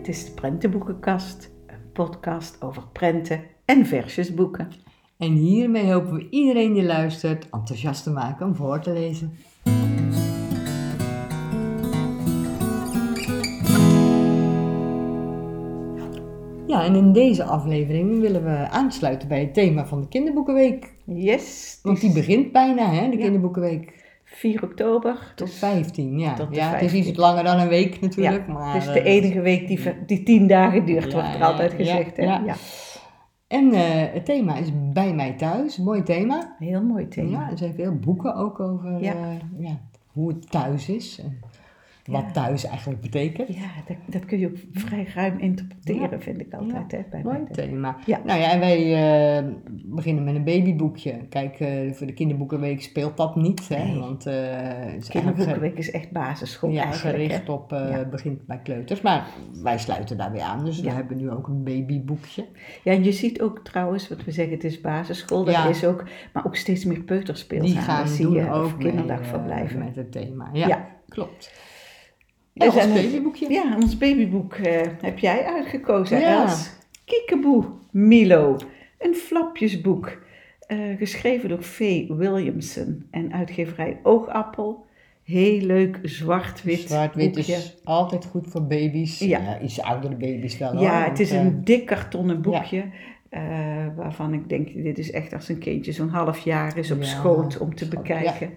Dit is de Prentenboekenkast, een podcast over prenten en versjesboeken. En hiermee hopen we iedereen die luistert enthousiast te maken om voor te lezen. Ja, en in deze aflevering willen we aansluiten bij het thema van de Kinderboekenweek. Yes. Want die begint bijna, hè, de. Kinderboekenweek. 4 oktober. Tot dus 15, ja. tot de ja het is 15. iets langer dan een week natuurlijk. Ja, maar, het is de eh, enige week die, die tien dagen duurt, Ja, wordt er ja, altijd ja, gezegd. hè? ja. Ja. En eh, het thema is Bij mij thuis. Mooi thema. Heel mooi Ja, thema. er zijn veel boeken ook over Ja. eh, ja, hoe het thuis is. En wat Ja. thuis eigenlijk betekent. Ja, dat, dat kun je ook vrij ruim interpreteren, Ja. vind ik altijd. Hè, bij Mooi thema. Ja. Nou ja, en wij eh, beginnen met een babyboekje. Kijk, eh, voor de kinderboekenweek speelt dat niet. Hè? Nee. Want eh, is Kinderboekenweek is echt basisschool ja, hè. gericht op, begint bij kleuters. Maar wij sluiten daar weer aan. Dus we hebben nu ook een babyboekje. Ja, en je ziet ook trouwens, wat we zeggen, het is basisschool, dat is ook, maar ook steeds meer peuterspeelzaal. Die gaan zie je, ook of kinderdagverblijven. met het thema. Ja, Ja. klopt. Dus Ja, ons en- babyboekje. Ja, ons babyboek eh, heb jij uitgekozen, Ja. Els. Kiekeboe Milo, een flapjesboek. eh, geschreven door Vee Williamson en uitgeverij Oogappel. Heel leuk zwart-wit Zwart-wit is altijd goed voor baby's. Ja. Ja. iets oudere baby's wel. Ja, het is eh, een dik kartonnen boekje. eh, waarvan ik denk, dit is echt als een kindje zo'n half jaar is op Ja, schoot om te schoot, bekijken.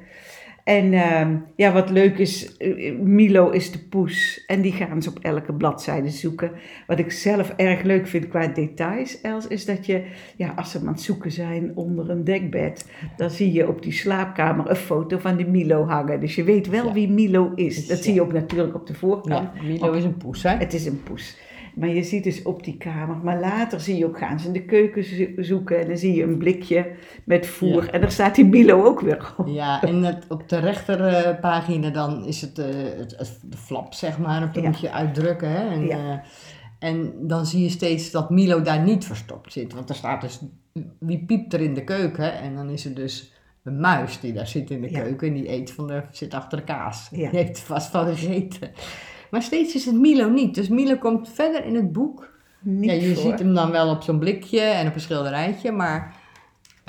En ehm, ja, wat leuk is, eh, Milo is de poes. En die gaan ze op elke bladzijde zoeken. Wat ik zelf erg leuk vind qua details, Els, is dat je, ja, als ze aan het zoeken zijn onder een dekbed, dan zie je op die slaapkamer een foto van die Milo hangen. Dus je weet wel Ja. wie Milo is. Dat ja. zie je ook natuurlijk op de voorkant. Ja, Milo is een poes, hè? Het is een poes. Maar je ziet dus op die kamer. Maar later zie je ook, gaan ze in de keuken zo- zoeken. En dan zie je een blikje met voer. Ja. En daar staat die Milo ook weer op. Ja, en het, op de rechterpagina dan is het, eh, het, het- de flap, zeg maar. Of dat Ja. moet je uitdrukken, hè? En, Ja. eh, en dan zie je steeds dat Milo daar niet verstopt zit. Want er staat dus, wie piept er in de keuken? En dan is er dus een muis die daar zit in de keuken. En die eet van de, zit achter de kaas. Die heeft vast van gegeten. Maar steeds is het Milo niet. Dus Milo komt verder in het boek. Niet ja, je voor. ziet hem dan wel op zo'n blikje en op een schilderijtje, maar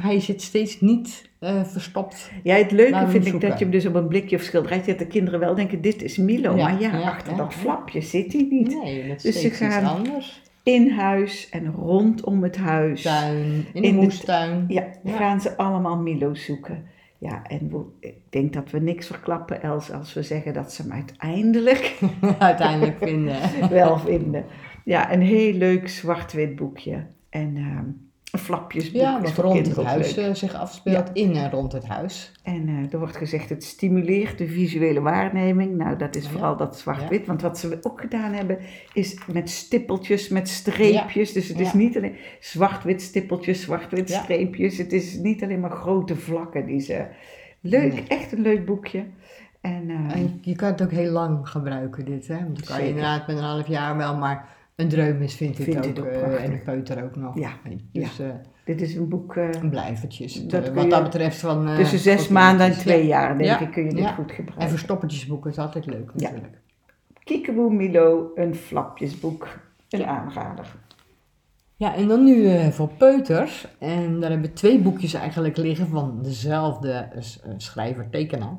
hij zit steeds niet eh, verstopt. Ja, het leuke vind ik dat je hem dus op een blikje of schilderijtje... dat de kinderen wel denken, dit is Milo. Ja, maar ja, ja, achter ja, dat flapje zit hij niet. Nee, dat is Dus ze gaan- anders. In huis en rondom het huis. Tuin, in In de moestuin. Ja, Ja. gaan ze allemaal Milo zoeken. Ja, en we- ik denk dat we niks verklappen, Els, als we zeggen dat ze hem uiteindelijk Uiteindelijk vinden. wel vinden. Ja, een heel leuk zwart-wit boekje. En ehm, flapjesboek Ja, wat rond het huis leuk. eh, zich afspeelt, in en rond het huis. En eh, er wordt gezegd, het stimuleert de visuele waarneming. Nou, dat is Ja. vooral dat zwart-wit. Want wat ze ook gedaan hebben, is met stippeltjes, met streepjes. Dus het is niet alleen zwart-wit stippeltjes, zwart-wit streepjes. Het is niet alleen maar grote vlakken die ze... Leuk, Nee. echt een leuk boekje. En, eh, En je kan het ook heel lang gebruiken, dit. Hè? Want dan kan je inderdaad met een half jaar wel, maar een dreumes vindt dit Vindt ook. ook eh, en een peuter ook nog. Ja, Dus eh, dit is een boek... eh, een blijvertjes. Dat wat dat betreft van... tussen zes maanden en twee Ja. jaar, denk ik, kun je dit goed En gebruiken. verstoppertjes boeken is altijd leuk natuurlijk. Kiekeboe Milo, een flapjesboek. Een aanrader. Ja, en dan nu voor peuters. En daar hebben we twee boekjes eigenlijk liggen van dezelfde schrijver-tekenaar.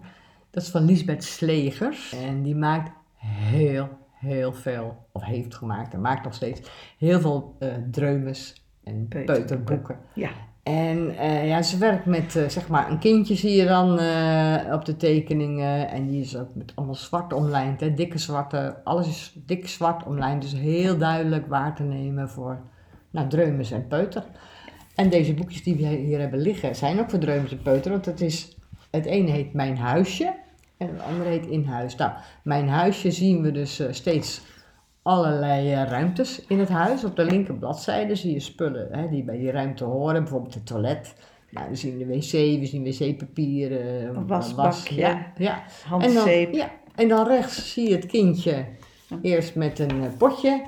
Dat is van Lisbeth Slegers. En die maakt heel, heel veel, of heeft gemaakt en maakt nog steeds, heel veel eh dreumes en Peuterboeken. Ja, En eh, ja, ze werkt met, eh, zeg maar, een kindje zie je dan op de tekeningen. En die is ook met allemaal zwart omlijnd, hè, dikke zwarte, alles is dik zwart omlijnd. Dus heel duidelijk waar te nemen voor nou, dreumes en peuter. En deze boekjes die we hier hebben liggen zijn ook voor dreumes en peuter. Want het, is, het ene heet Mijn Huisje en het andere heet In Huis. Nou, Mijn Huisje zien we dus eh, steeds allerlei eh, ruimtes in het huis. Op de linker bladzijde zie je spullen hè, die bij die ruimte horen. Bijvoorbeeld het toilet. Nou, dan zien we de wc, we zien wc-papier. eh, Een was- wasbakje. Ja, ja. En dan, handzeep. ja, en dan rechts zie je het kindje eerst met een eh, potje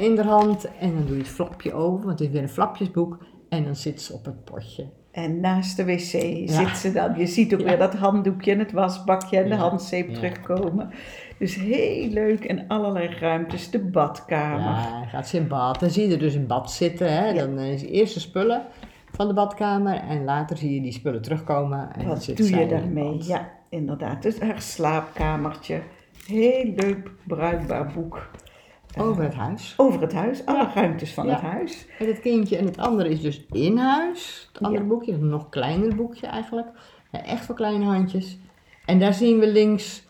in de hand. En dan doe je het flapje over, want het is weer een flapjesboek. En dan zit ze op het potje. En naast de wc zit ze dan. Je ziet ook weer dat handdoekje en het wasbakje en de handzeep terugkomen. Dus heel leuk en allerlei ruimtes. De badkamer. Ja, gaat ze in bad. Dan zie je er dus in bad zitten. Hè? Dan eh, is eerst de spullen van de badkamer. En later zie je die spullen terugkomen. En Wat doe je daarmee? Ja, inderdaad. Dus haar slaapkamertje. Heel leuk, bruikbaar boek. Over het huis. Over het huis, alle Ja. ruimtes van Ja. het huis. Met het kindje. En het andere is dus in huis. Het andere Ja. boekje. Een nog kleiner boekje eigenlijk. Ja, echt voor kleine handjes. En daar zien we links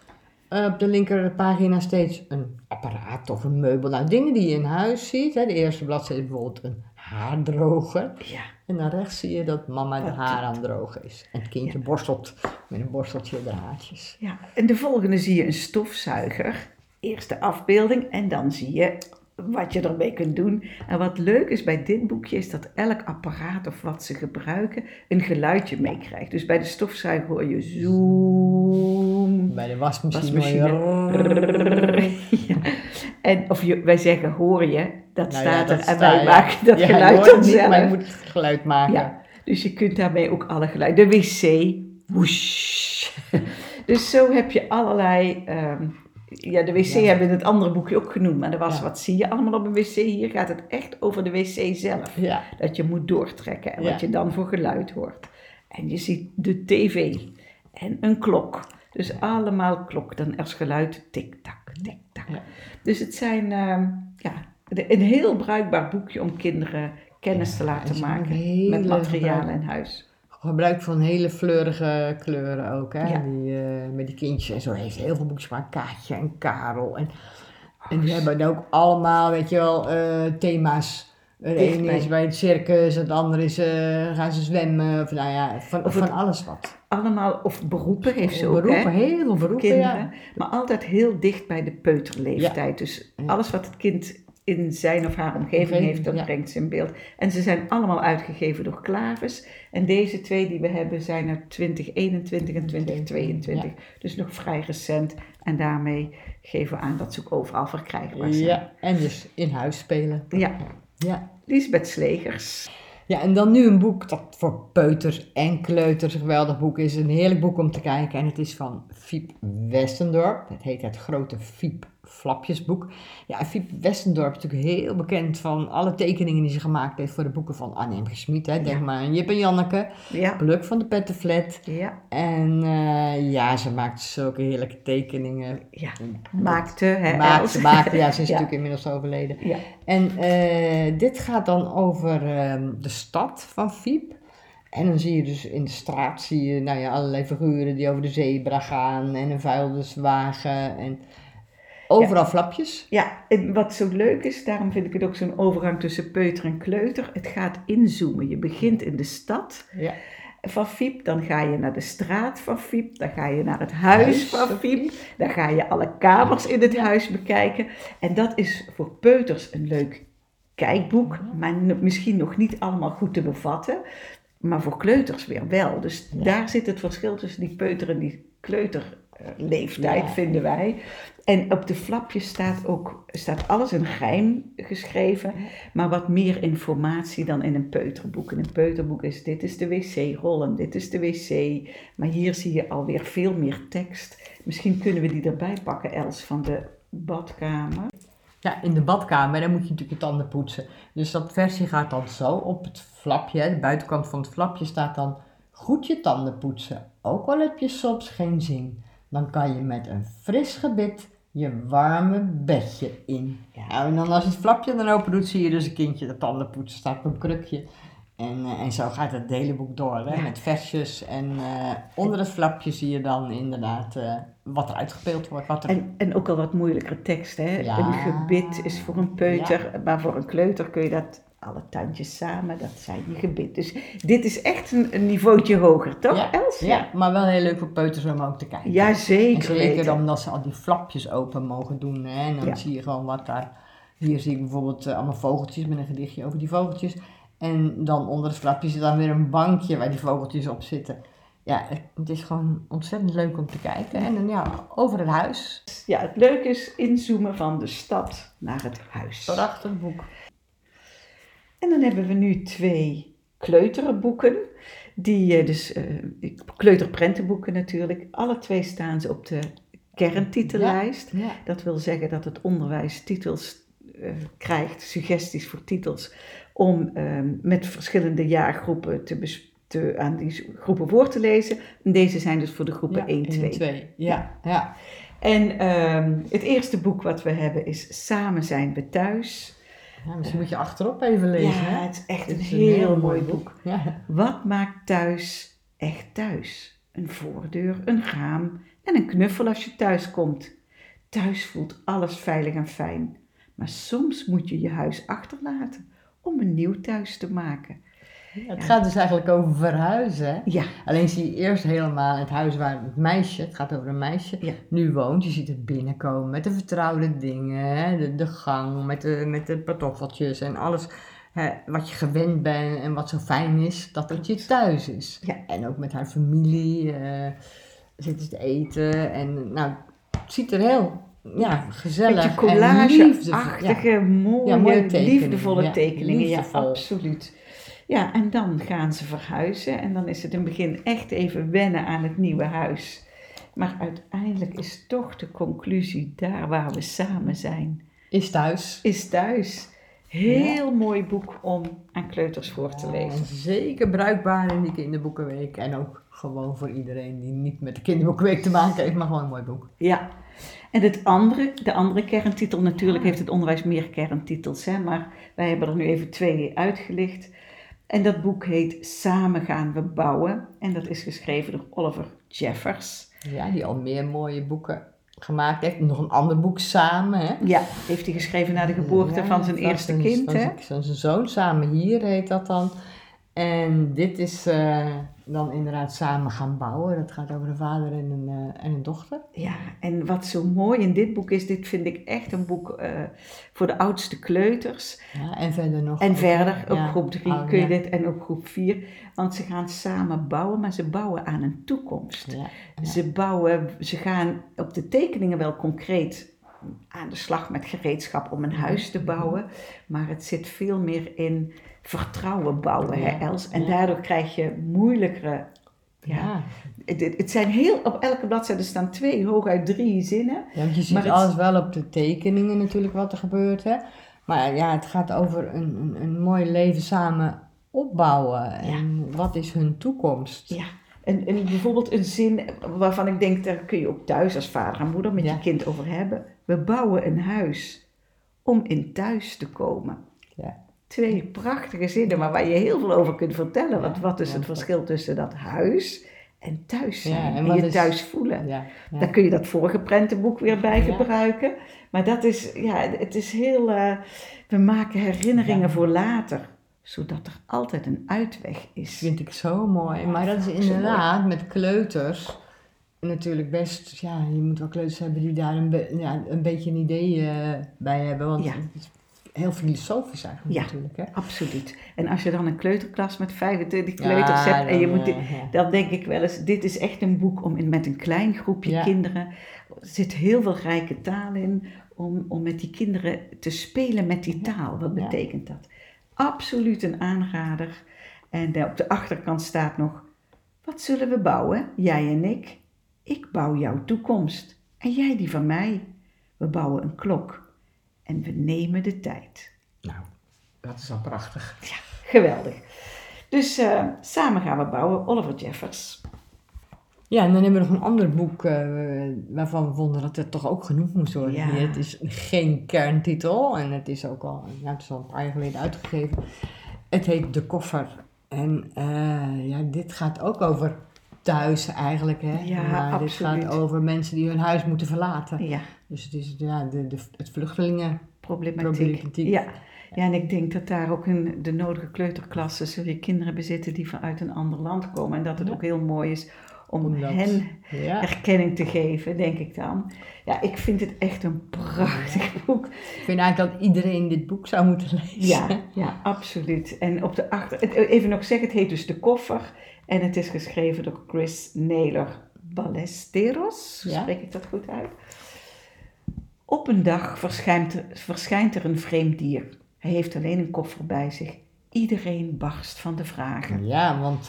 eh, op de linkerpagina steeds een apparaat of een meubel. Nou, dingen die je in huis ziet. Hè. De eerste bladzijde is bijvoorbeeld een haardroger. Ja, En dan rechts zie je dat mama de haar aan het drogen is. En het kindje borstelt met een borsteltje de haartjes. ja. En de volgende zie je een stofzuiger. Eerst de afbeelding en dan zie je wat je ermee kunt doen. En wat leuk is bij dit boekje is dat elk apparaat of wat ze gebruiken een geluidje meekrijgt. Dus bij de stofzuiger hoor je zoom. Bij de wasmachine, Wasmachine. hoor je- Ja. En of je, wij zeggen hoor je, dat Nou ja, staat dat er en wij maken dat geluid dan zelf. maar je moet het geluid maken. Ja, dus je kunt daarmee ook alle geluiden. De wc, woesh. Dus zo heb je allerlei. ehm, ja, de wc Ja. hebben we in het andere boekje ook genoemd, maar er was Ja. wat zie je allemaal op een wc. Hier gaat het echt over de wc zelf. Ja. Dat je moet doortrekken en wat je dan voor geluid hoort. En je ziet de tv en een klok. Dus allemaal klok. Dan als geluid tik-tak, tik-tak. Dus het zijn ehm, ja, een heel bruikbaar boekje om kinderen kennis te laten maken met materialen in huis. Gebruik van hele fleurige kleuren ook, hè? Ja. Die, eh, met die kindjes en zo heeft heel veel boekjes gemaakt. Kaatje en Karel. En, en die hebben ook allemaal, weet je wel, eh, thema's. De ene is bij het circus, het andere is eh, gaan ze zwemmen. Of nou ja, van, Of van alles wat. Allemaal, of beroepen heeft ze ook, beroepen, hè? heel veel beroepen, kinderen, ja. maar altijd heel dicht bij de peuterleeftijd. Dus alles wat het kind in zijn of haar omgeving heeft, dat ja. brengt ze in beeld. En ze zijn allemaal uitgegeven door Klavis. En deze twee die we hebben zijn uit 2021 en 2022. Dus nog vrij recent. En daarmee geven we aan dat ze ook overal verkrijgbaar zijn. Ja, en dus in huis spelen. ja. Ja. Lisbeth Slegers. Ja, en dan nu een boek dat voor peuters en kleuters een geweldig boek is. Een heerlijk boek om te kijken. En het is van Fiep Westendorp. Het heet het Grote Fiep Flapjesboek. Ja, Fiep Westendorp is natuurlijk heel bekend van alle tekeningen die ze gemaakt heeft voor de boeken van Anne M. G. Schmid. Hè. Denk maar aan Jip en Janneke, Ja. Pluk van de Pettenflat. Ja. En eh, ja, ze maakt zulke heerlijke tekeningen. ja. Maakte, hè, Maakt, Els? ze maakte, ja, ze is Ja. natuurlijk inmiddels overleden. Ja. En eh, dit gaat dan over ehm, de stad van Fiep. En dan zie je dus in de straat zie je, nou ja, allerlei figuren die over de zebra gaan en een vuilniswagen en overal flapjes. Ja, en wat zo leuk is, daarom vind ik het ook zo'n overgang tussen peuter en kleuter. Het gaat inzoomen. Je begint in de stad Ja. van Fiep, dan ga je naar de straat van Fiep, dan ga je naar het huis Huis van Fiep, dan ga je alle kamers in het huis bekijken. En dat is voor peuters een leuk kijkboek, maar misschien nog niet allemaal goed te bevatten. Maar voor kleuters weer wel. Dus Ja. daar zit het verschil tussen die peuter en die kleuterleeftijd, Ja. vinden wij. En op de flapjes staat ook staat alles in geheim geschreven, maar wat meer informatie dan in een peuterboek. In een peuterboek is dit is de wc-rol en dit is de wc. Maar hier zie je alweer veel meer tekst. Misschien kunnen we die erbij pakken, Els, van de badkamer. Ja, in de badkamer, daar moet je natuurlijk je tanden poetsen. Dus dat versie gaat dan zo op het flapje, de buitenkant van het flapje staat dan goed je tanden poetsen. Ook al heb je soms geen zin, dan kan je met een fris gebit je warme bedje in. Ja, en dan als je het flapje dan open doet, zie je dus een kindje de tanden poetsen, staat op een krukje. En, eh, en zo gaat het hele boek door, hè, Ja. met versjes. En eh, onder het flapje zie je dan inderdaad eh, wat er uitgespeeld wordt. Wat er En, en ook al wat moeilijkere tekst. Hè? Ja. Een gebit is voor een peuter, maar voor een kleuter kun je dat alle tandjes samen, dat zijn je gebit. Dus dit is echt een, een niveautje hoger, toch ja, Els? Ja, maar wel heel leuk voor peuters om ook te kijken. Ja, zeker. zeker omdat ze al die flapjes open mogen doen. Hè? En dan zie je gewoon wat daar. Hier zie ik bijvoorbeeld allemaal vogeltjes met een gedichtje over die vogeltjes. En dan onder het flapje zit dan weer een bankje waar die vogeltjes op zitten. Ja, het- is gewoon ontzettend leuk om te kijken. En dan ja, over het huis. Ja, het leuke is inzoomen van de stad naar het huis. Prachtig boek. En dan hebben we nu twee kleuterboeken. Die, eh, dus uh, kleuterprentenboeken natuurlijk. Alle twee staan ze op de kerntitellijst. Ja, ja. Dat wil zeggen dat het onderwijs titels uh, krijgt, suggesties voor titels, om uh, met verschillende jaargroepen te, te, aan die groepen voor te lezen. En deze zijn dus voor de groepen Ja, 1, 2. 1, 2. Ja, ja. En ehm, het eerste boek wat we hebben is Samen zijn we thuis. Ja, misschien moet je achterop even lezen. ja, hè? het is echt Het een heel, mooi boek. Ja. Wat maakt thuis echt thuis? Een voordeur, een raam en een knuffel als je thuis komt. Thuis voelt alles veilig en fijn. Maar soms moet je je huis achterlaten om een nieuw thuis te maken. Ja, Het gaat dus eigenlijk over verhuizen. Ja, Alleen zie je eerst helemaal het huis waar het meisje, het gaat over een meisje, nu woont. Je ziet het binnenkomen met de vertrouwde dingen, hè? De, de gang met de, met de pantoffeltjes en alles hè, wat je gewend bent en wat zo fijn is, dat het je thuis is. Ja. En ook met haar familie eh, zitten ze te eten en nou, het ziet er heel ja, gezellig collageachtige, mooie, Ja, mooie tekeningen, liefdevolle ja, tekeningen. Ja, absoluut. Ja, en dan gaan ze verhuizen en dan is het in het begin echt even wennen aan het nieuwe huis. Maar uiteindelijk is toch de conclusie daar waar we samen zijn, Is thuis. is thuis. Heel mooi boek om aan kleuters voor te lezen. en zeker bruikbaar in die kinderboekenweek. En ook gewoon voor iedereen die niet met de kinderboekenweek te maken heeft, maar gewoon een mooi boek. Ja, en het andere, de andere kerntitel, natuurlijk heeft het onderwijs meer kerntitels, hè, maar wij hebben er nu even twee uitgelicht. En dat boek heet Samen gaan we bouwen en dat is geschreven door Oliver Jeffers. Ja, die al meer mooie boeken gemaakt heeft. Nog een ander boek samen, hè? Ja, heeft hij geschreven na de geboorte Ja, van zijn eerste kind, van hè? Van zijn zoon, samen hier heet dat dan. En dit is eh, dan inderdaad samen gaan bouwen. Dat gaat over een vader en een, eh, en een dochter. Ja, en wat zo mooi in dit boek is, dit vind ik echt een boek eh, voor de oudste kleuters. Ja, en verder nog. En ook, verder, op ja, groep 3 ouder. kun je dit en op groep 4. Want ze gaan samen bouwen, maar ze bouwen aan een toekomst. Ja. Ze bouwen, ze gaan op de tekeningen wel concreet aan de slag met gereedschap om een huis te bouwen. Maar het zit veel meer in vertrouwen bouwen, hè Els? En ja. daardoor krijg je moeilijkere... Ja. Het, zijn heel, op elke bladzijde staan twee, hooguit drie zinnen. Ja, want je ziet Maar het- alles wel op de tekeningen natuurlijk wat er gebeurt. Hè? Maar ja, het gaat over een, een, een mooi leven samen opbouwen. En wat is hun toekomst? Ja, en, en bijvoorbeeld een zin waarvan ik denk, daar kun je ook thuis als vader en moeder met Ja. je kind over hebben. We bouwen een huis om in thuis te komen. Ja. Twee prachtige zinnen, maar waar je heel veel over kunt vertellen. Want wat is ja, het verschil tussen dat huis en thuis zijn? Ja, en je is- thuis voelen. Daar kun je dat vorige prentenboek weer bij gebruiken. Maar dat is, ja, het is heel... eh, we maken herinneringen voor later. Zodat er altijd een uitweg is. vind ik zo mooi. Maar dat is inderdaad met kleuters natuurlijk best... Ja, je moet wel kleuters hebben die daar een, be- ja, een beetje een idee eh, bij hebben. Want Ja. Heel filosofisch eigenlijk Ja. natuurlijk. Hè? Absoluut. En als je dan een kleuterklas met 25 Ja, kleuters hebt en je dan, moet dit, eh, ja. dan denk ik wel eens, dit is echt een boek om in, met een klein groepje kinderen, er zit heel veel rijke taal in, om, om met die kinderen te spelen met die taal. Wat betekent dat? Absoluut een aanrader. En daar op de achterkant staat nog, wat zullen we bouwen, jij en ik? Ik bouw jouw toekomst en jij die van mij. We bouwen een klok en we nemen de tijd. Nou, dat is al prachtig. Geweldig. Dus eh, samen gaan we bouwen, Oliver Jeffers. Ja, en dan hebben we nog een ander boek eh, waarvan we vonden dat het toch ook genoemd moest worden. Ja. Het is geen kerntitel en het is ook al, ja, het is al een paar jaar geleden uitgegeven. Het heet De Koffer. En eh, ja, dit gaat ook over thuis eigenlijk. Hè? Ja, maar dit absoluut. gaat over mensen die hun huis moeten verlaten. Ja, Dus het is ja, de, de, het vluchtelingen. problematiek. Problematiek. Ja. ja, en ik denk dat daar ook een, de nodige kleuterklassen zul je kinderen bezitten die vanuit een ander land komen. En dat het Ja. ook heel mooi is om Omdat- hen Ja. erkenning te geven, denk ik dan. Ja, ik vind het echt een prachtig boek. Ik vind eigenlijk dat iedereen dit boek zou moeten lezen. Ja, ja, absoluut. En op de achter, even nog zeggen, het heet dus De Koffer. En het is geschreven door Chris Naylor Ballesteros. Spreek ik dat goed uit? Op een dag verschijnt er, verschijnt er een vreemd dier. Hij heeft alleen een koffer bij zich. iedereen barst van de vragen. Ja, want eh,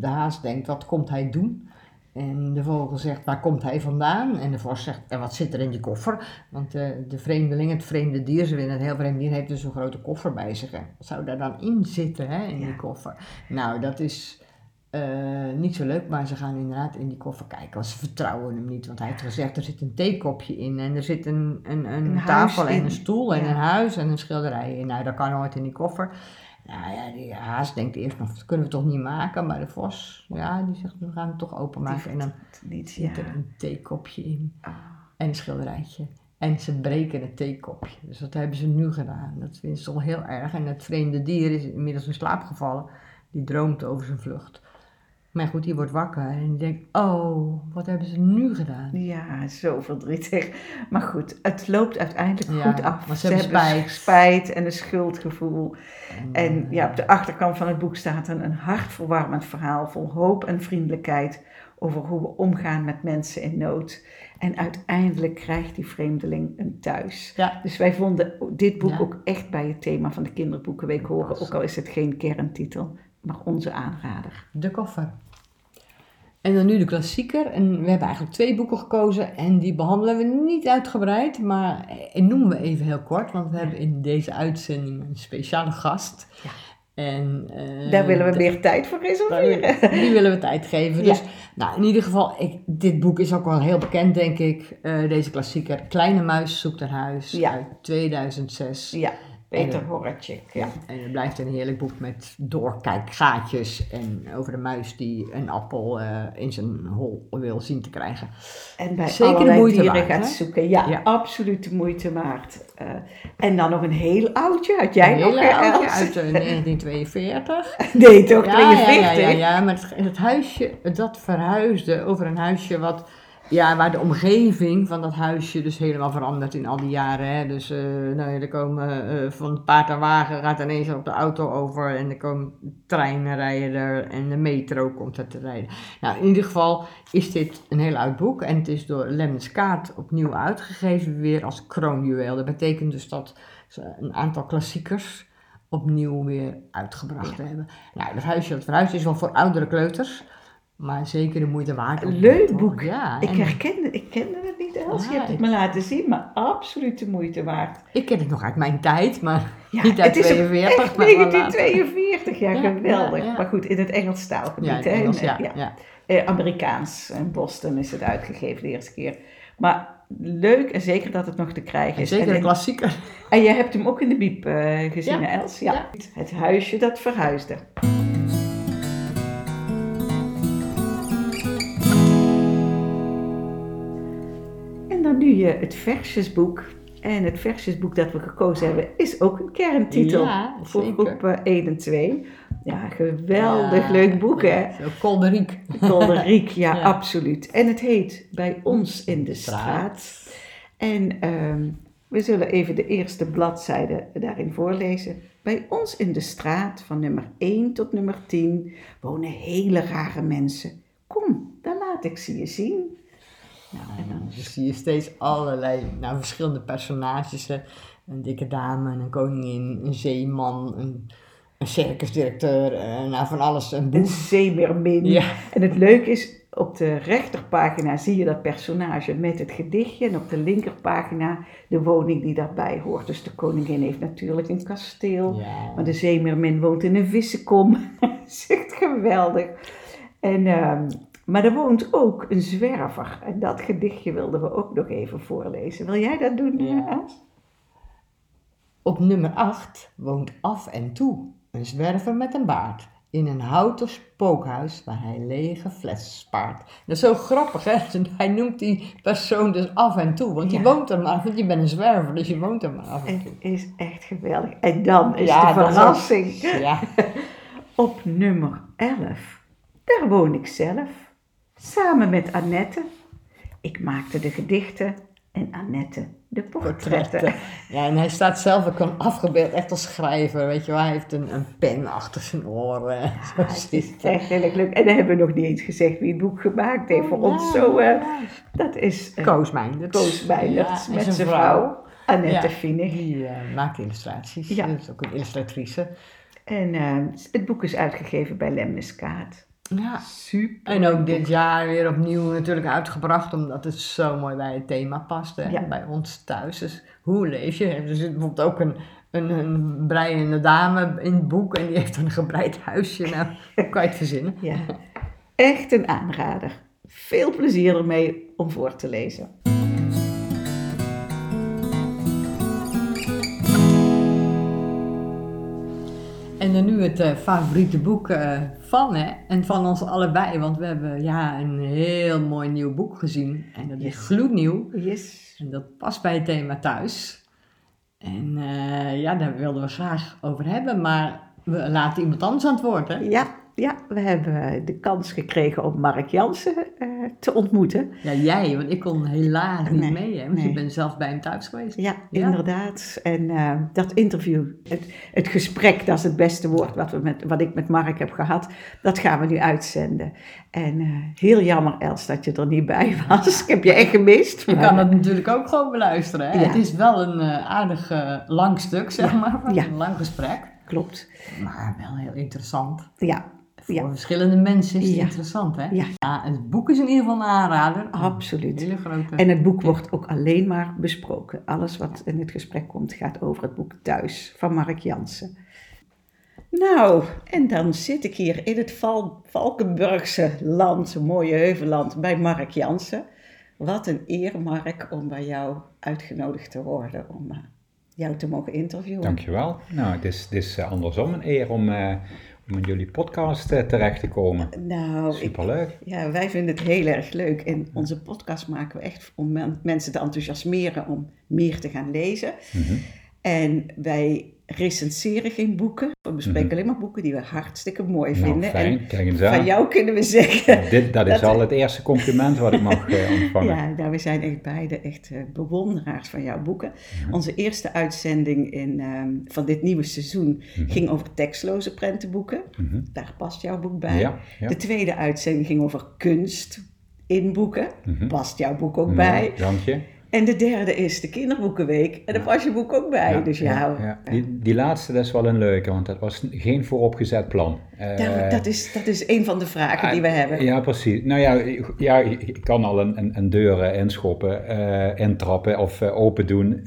de haas denkt, wat komt hij doen? En de vogel zegt, waar komt hij vandaan? En de vos zegt, en wat zit er in die koffer? Want eh, de vreemdeling, het vreemde dier, ze willen het heel vreemd dier, heeft dus een grote koffer bij zich. hè. Wat zou daar dan in zitten, hè, in Ja. die koffer? Nou, dat is eh, niet zo leuk, maar ze gaan inderdaad in die koffer kijken. Want ze vertrouwen hem niet, want hij heeft gezegd, er zit een theekopje in. En er zit een, een, een, Een tafel en in. een stoel en Ja. een huis en een schilderij in. Nou, dat kan nooit in die koffer. Nou ja, die haas denkt eerst nog, dat kunnen we toch niet maken. Maar de vos, ja, die zegt, we gaan het toch openmaken. En dan Niet, ja. zit er een theekopje in Ah. en een schilderijtje. En ze breken het theekopje. Dus dat hebben ze nu gedaan. Dat vinden ze toch heel erg. En het vreemde dier is inmiddels in slaap gevallen. Die droomt over zijn vlucht. Maar goed, die wordt wakker en die denkt, oh, wat hebben ze nu gedaan? Ja, zo verdrietig. Maar goed, het loopt uiteindelijk Ja, goed af. maar ze hebben spijt. spijt en een schuldgevoel. En eh, ja, op de achterkant van het boek staat een, een hartverwarmend verhaal vol hoop en vriendelijkheid over hoe we omgaan met mensen in nood. En uiteindelijk krijgt die vreemdeling een thuis. Ja, Dus wij vonden dit boek Ja. ook echt bij het thema van de Kinderboekenweek horen, ook al is het geen kerntitel, maar onze aanrader. de koffer. En dan nu de klassieker. En we hebben eigenlijk twee boeken gekozen. En die behandelen we niet uitgebreid. Maar noemen we even heel kort. Want we hebben in deze uitzending een speciale gast. Ja. En, eh, Daar willen we meer tijd voor reserveren. Die willen we tijd geven. Ja. Dus nou, in ieder geval, ik, dit boek is ook wel heel bekend, denk ik. Eh, deze klassieker. Kleine Muis zoekt een huis Ja. uit 2006. Ja, Peter Horacek. Ja, en het blijft een heerlijk boek met doorkijkgaatjes en over de muis die een appel eh, in zijn hol wil zien te krijgen. En bij Zeker de moeite dieren waard, gaat hè? zoeken. Ja, Ja. absoluut de moeite waard. Eh, en dan nog een heel oudje. Had jij een nog een oudje Els? uit eh, 1942. Nee, toch? Ja, 42? ja, ja, ja, ja, maar het, het huisje, dat verhuisde over een huisje wat, ja, waar de omgeving van dat huisje dus helemaal verandert in al die jaren. Hè. Dus eh nou, ja, er komen eh, van het paard en wagen gaat ineens op de auto over en er komen treinen rijden er en de metro komt er te rijden. Nou, in ieder geval is dit een heel oud boek en het is door Lemnis Kaart opnieuw uitgegeven weer als kroonjuweel. Dat betekent dus dat ze een aantal klassiekers opnieuw weer uitgebracht hebben. Nou, dat huisje dat verhuisd is wel voor oudere kleuters, maar zeker de moeite waard. om- Leuk boek. Ja, Ik en herkende, ik kende het niet, Els. Ja, je hebt het ik- me laten zien, maar absoluut de moeite waard. ik ken het nog uit mijn tijd, maar Ja, niet uit het is ook 42. echt maar wel later. 1942. Ja, geweldig. ja. Maar goed, in het Engels taalgebied. Ja, in hè? Engels, ja. eh, ja. Eh, Amerikaans. In Boston is het uitgegeven de eerste keer. Maar leuk en zeker dat het nog te krijgen En is. zeker en, een klassieker. en je hebt hem ook in de biep eh, gezien, Els? Ja. Ja. Het huisje dat verhuisde. Je het versjesboek. En het versjesboek dat we gekozen hebben is ook een kerntitel Ja, voor groep eh, 1 en 2. Ja, geweldig Ja, leuk boek hè. kolderiek. Kolderiek, ja, Ja. absoluut. En het heet Bij ons in de Straat. straat. En ehm, we zullen even de eerste bladzijde daarin voorlezen. Bij ons in de straat, van nummer 1 tot nummer 10, wonen hele rare mensen. Kom, dan laat ik ze je zien. Nou, en dan zie je steeds allerlei nou, verschillende personages. Een dikke dame, een koningin, een zeeman, een, een circusdirecteur, eh, nou van alles. Een zeemermin. Ja. En het leuke is, op de rechterpagina zie je dat personage met het gedichtje. En op de linkerpagina de woning die daarbij hoort. Dus de koningin heeft natuurlijk een kasteel. Ja. Maar de zeemermin woont in een vissenkom. Echt geweldig. En, ehm, maar er woont ook een zwerver. En dat gedichtje wilden we ook nog even voorlezen. Wil jij dat doen, Ja. Els? Op nummer 8 woont af en toe een zwerver met een baard. In een houten spookhuis waar hij lege flessen spaart. Dat is zo grappig, hè? Hij noemt die persoon dus af en toe. Want die Ja. woont er maar, want je bent een zwerver, dus je woont er maar af en toe. Het is echt geweldig. En dan is Ja, de is verrassing. Ja, Op nummer 11, daar woon ik zelf, samen met Annette. Ik maakte de gedichten en Annette de portretten. portretten. Ja, en hij staat zelf ook een afgebeeld, echt als schrijver, weet je wel. Hij heeft een, een pen achter zijn oren. Ja, Zo het is zit echt heel erg leuk. En dan hebben we nog niet eens gezegd wie het boek gemaakt heeft voor ons. Zo, eh, dat is uh, Koos. Koos met zijn vrouw Annette. Vinig. Die eh, maakt illustraties. Ja. Dat is ook een illustratrice. En het boek is uitgegeven bij Lemniskaat. Ja. Super. En ook dit jaar weer opnieuw natuurlijk uitgebracht, omdat het zo mooi bij het thema past, hè? Ja. bij ons thuis. Dus hoe leef je? Er zit bijvoorbeeld ook een, een, een breiende dame in het boek en die heeft een gebreid huisje. Nou, hoe kan je het verzinnen? Ja, echt een aanrader. Veel plezier ermee om voor te lezen. En dan nu het eh, favoriete boek eh, van, hè? En van ons allebei, want we hebben ja, een heel mooi nieuw boek gezien. En dat is gloednieuw. Yes. En dat past bij het thema thuis. En eh, ja, daar wilden we graag over hebben, maar we laten iemand anders aan het woord, hè? Ja, ja, we hebben de kans gekregen om Mark Jansen eh, te ontmoeten. Ja, jij, want ik kon helaas niet Nee, mee, hè? Want nee. je bent zelf bij hem thuis geweest. Ja, Ja. inderdaad. En eh, dat interview, het, het gesprek, dat is het beste woord wat, we met, wat ik met Mark heb gehad, dat gaan we nu uitzenden. En eh, heel jammer, Els, dat je er niet bij was. Ik heb je echt gemist. Je maar- kan het natuurlijk ook gewoon beluisteren, hè? Ja. Het is wel een aardig lang stuk, zeg maar. Een lang gesprek. Klopt. Maar wel heel interessant. Ja, Voor Ja. verschillende mensen is het Ja. interessant, hè? Ja. het boek is in ieder geval een aanrader. Een absoluut. hele grote. En het boek wordt ook alleen maar besproken. Alles wat in het gesprek komt gaat over het boek Thuis van Mark Jansen. Nou, en dan zit ik hier in het Val Valkenburgse land, een mooie heuvelland, bij Mark Jansen. Wat een eer, Mark, om bij jou uitgenodigd te worden om eh, jou te mogen interviewen. Dankjewel. Nou, het is, het is eh, andersom een eer om, eh, om in jullie podcast eh, terecht te komen. Nou, ik, Superleuk. ja, wij vinden het heel erg leuk. En onze podcast maken we echt om men- mensen te enthousiasmeren om meer te gaan lezen. Mhm. En wij recenseren geen boeken. We bespreken alleen maar boeken die we hartstikke mooi Nou, vinden. fijn. En van jou kunnen we zeggen. Dit, dat is al het eerste compliment wat ik mag eh, ontvangen. Ja, nou, we zijn echt beide echt eh, bewonderaars van jouw boeken. Mhm. Onze eerste uitzending in, ehm, van dit nieuwe seizoen Mhm. ging over tekstloze prentenboeken. Mhm. Daar past jouw boek bij. Ja, ja. De tweede uitzending ging over kunst in boeken. Mhm. Past jouw boek ook Mooi, bij. Dank je. En de derde is de kinderboekenweek. En daar past je boek ook bij. dus ja, ja. Die, die laatste dat is wel een leuke, want dat was geen vooropgezet plan. Eh, dat, is, dat is een van de vragen die we hebben. Ja, precies. Nou ja, ja ik kan al een, een, een deur eh, inschoppen, eh, intrappen of open doen.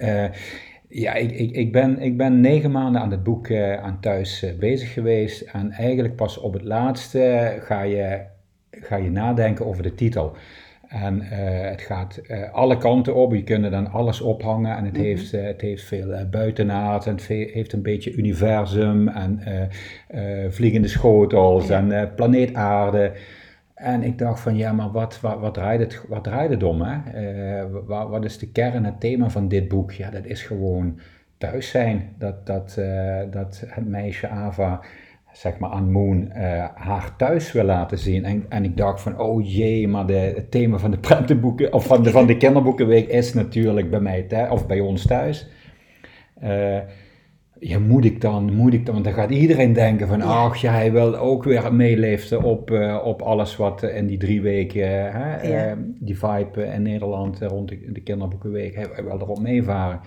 Ja, ik, ik, ik, ben, ik ben negen maanden aan het boek aan thuis bezig geweest. En eigenlijk pas op het laatste ga je, ga je nadenken over de titel. En eh, het gaat eh, alle kanten op. Je kunt er dan alles ophangen. En het, Mhm. heeft, eh, het heeft veel buitenaard. En het heeft een beetje universum. En vliegende schotels. Ja. En planeet aarde. En ik dacht van ja, maar wat, wat, wat, draait, het, wat draait het om? Hè? Eh, wa- wat is de kern, het thema van dit boek? Ja, dat is gewoon thuis zijn. Dat, dat, dat het meisje Ava, zeg maar aan Moon, eh, haar thuis wil laten zien. En, en ik dacht van oh jee, maar de, het thema van de prentenboeken, of van de, van de kinderboekenweek is natuurlijk bij mij thuis, of bij ons thuis. Eh, ja, moet ik dan, moet ik dan, want dan gaat iedereen denken van, ach ja, hij wil ook weer meeliften op, eh, op alles wat in die drie weken, hè, Ja. die vibe in Nederland rond de, de kinderboekenweek, hij, hij wil erop meevaren.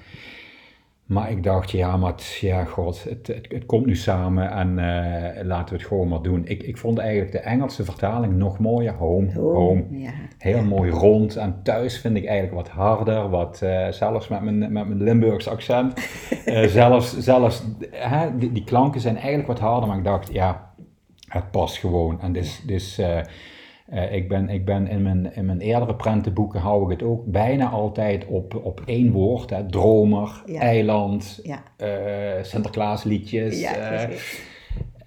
Maar ik dacht, ja, maar het, ja, god, het, het, het komt nu samen en eh, laten we het gewoon maar doen. Ik, ik vond eigenlijk de Engelse vertaling nog mooier, home, home. Ja. Heel mooi rond. En thuis vind ik eigenlijk wat harder. Wat, eh, zelfs met mijn, met mijn Limburgs accent. eh, zelfs zelfs hè, die, die klanken zijn eigenlijk wat harder. Maar ik dacht, ja, het past gewoon. En dus, dus eh, ik ben, ik ben in, mijn, in mijn eerdere prentenboeken hou ik het ook bijna altijd op, op één woord. Hè, dromer, Ja. eiland, Ja. eh, Sinterklaasliedjes. Ja,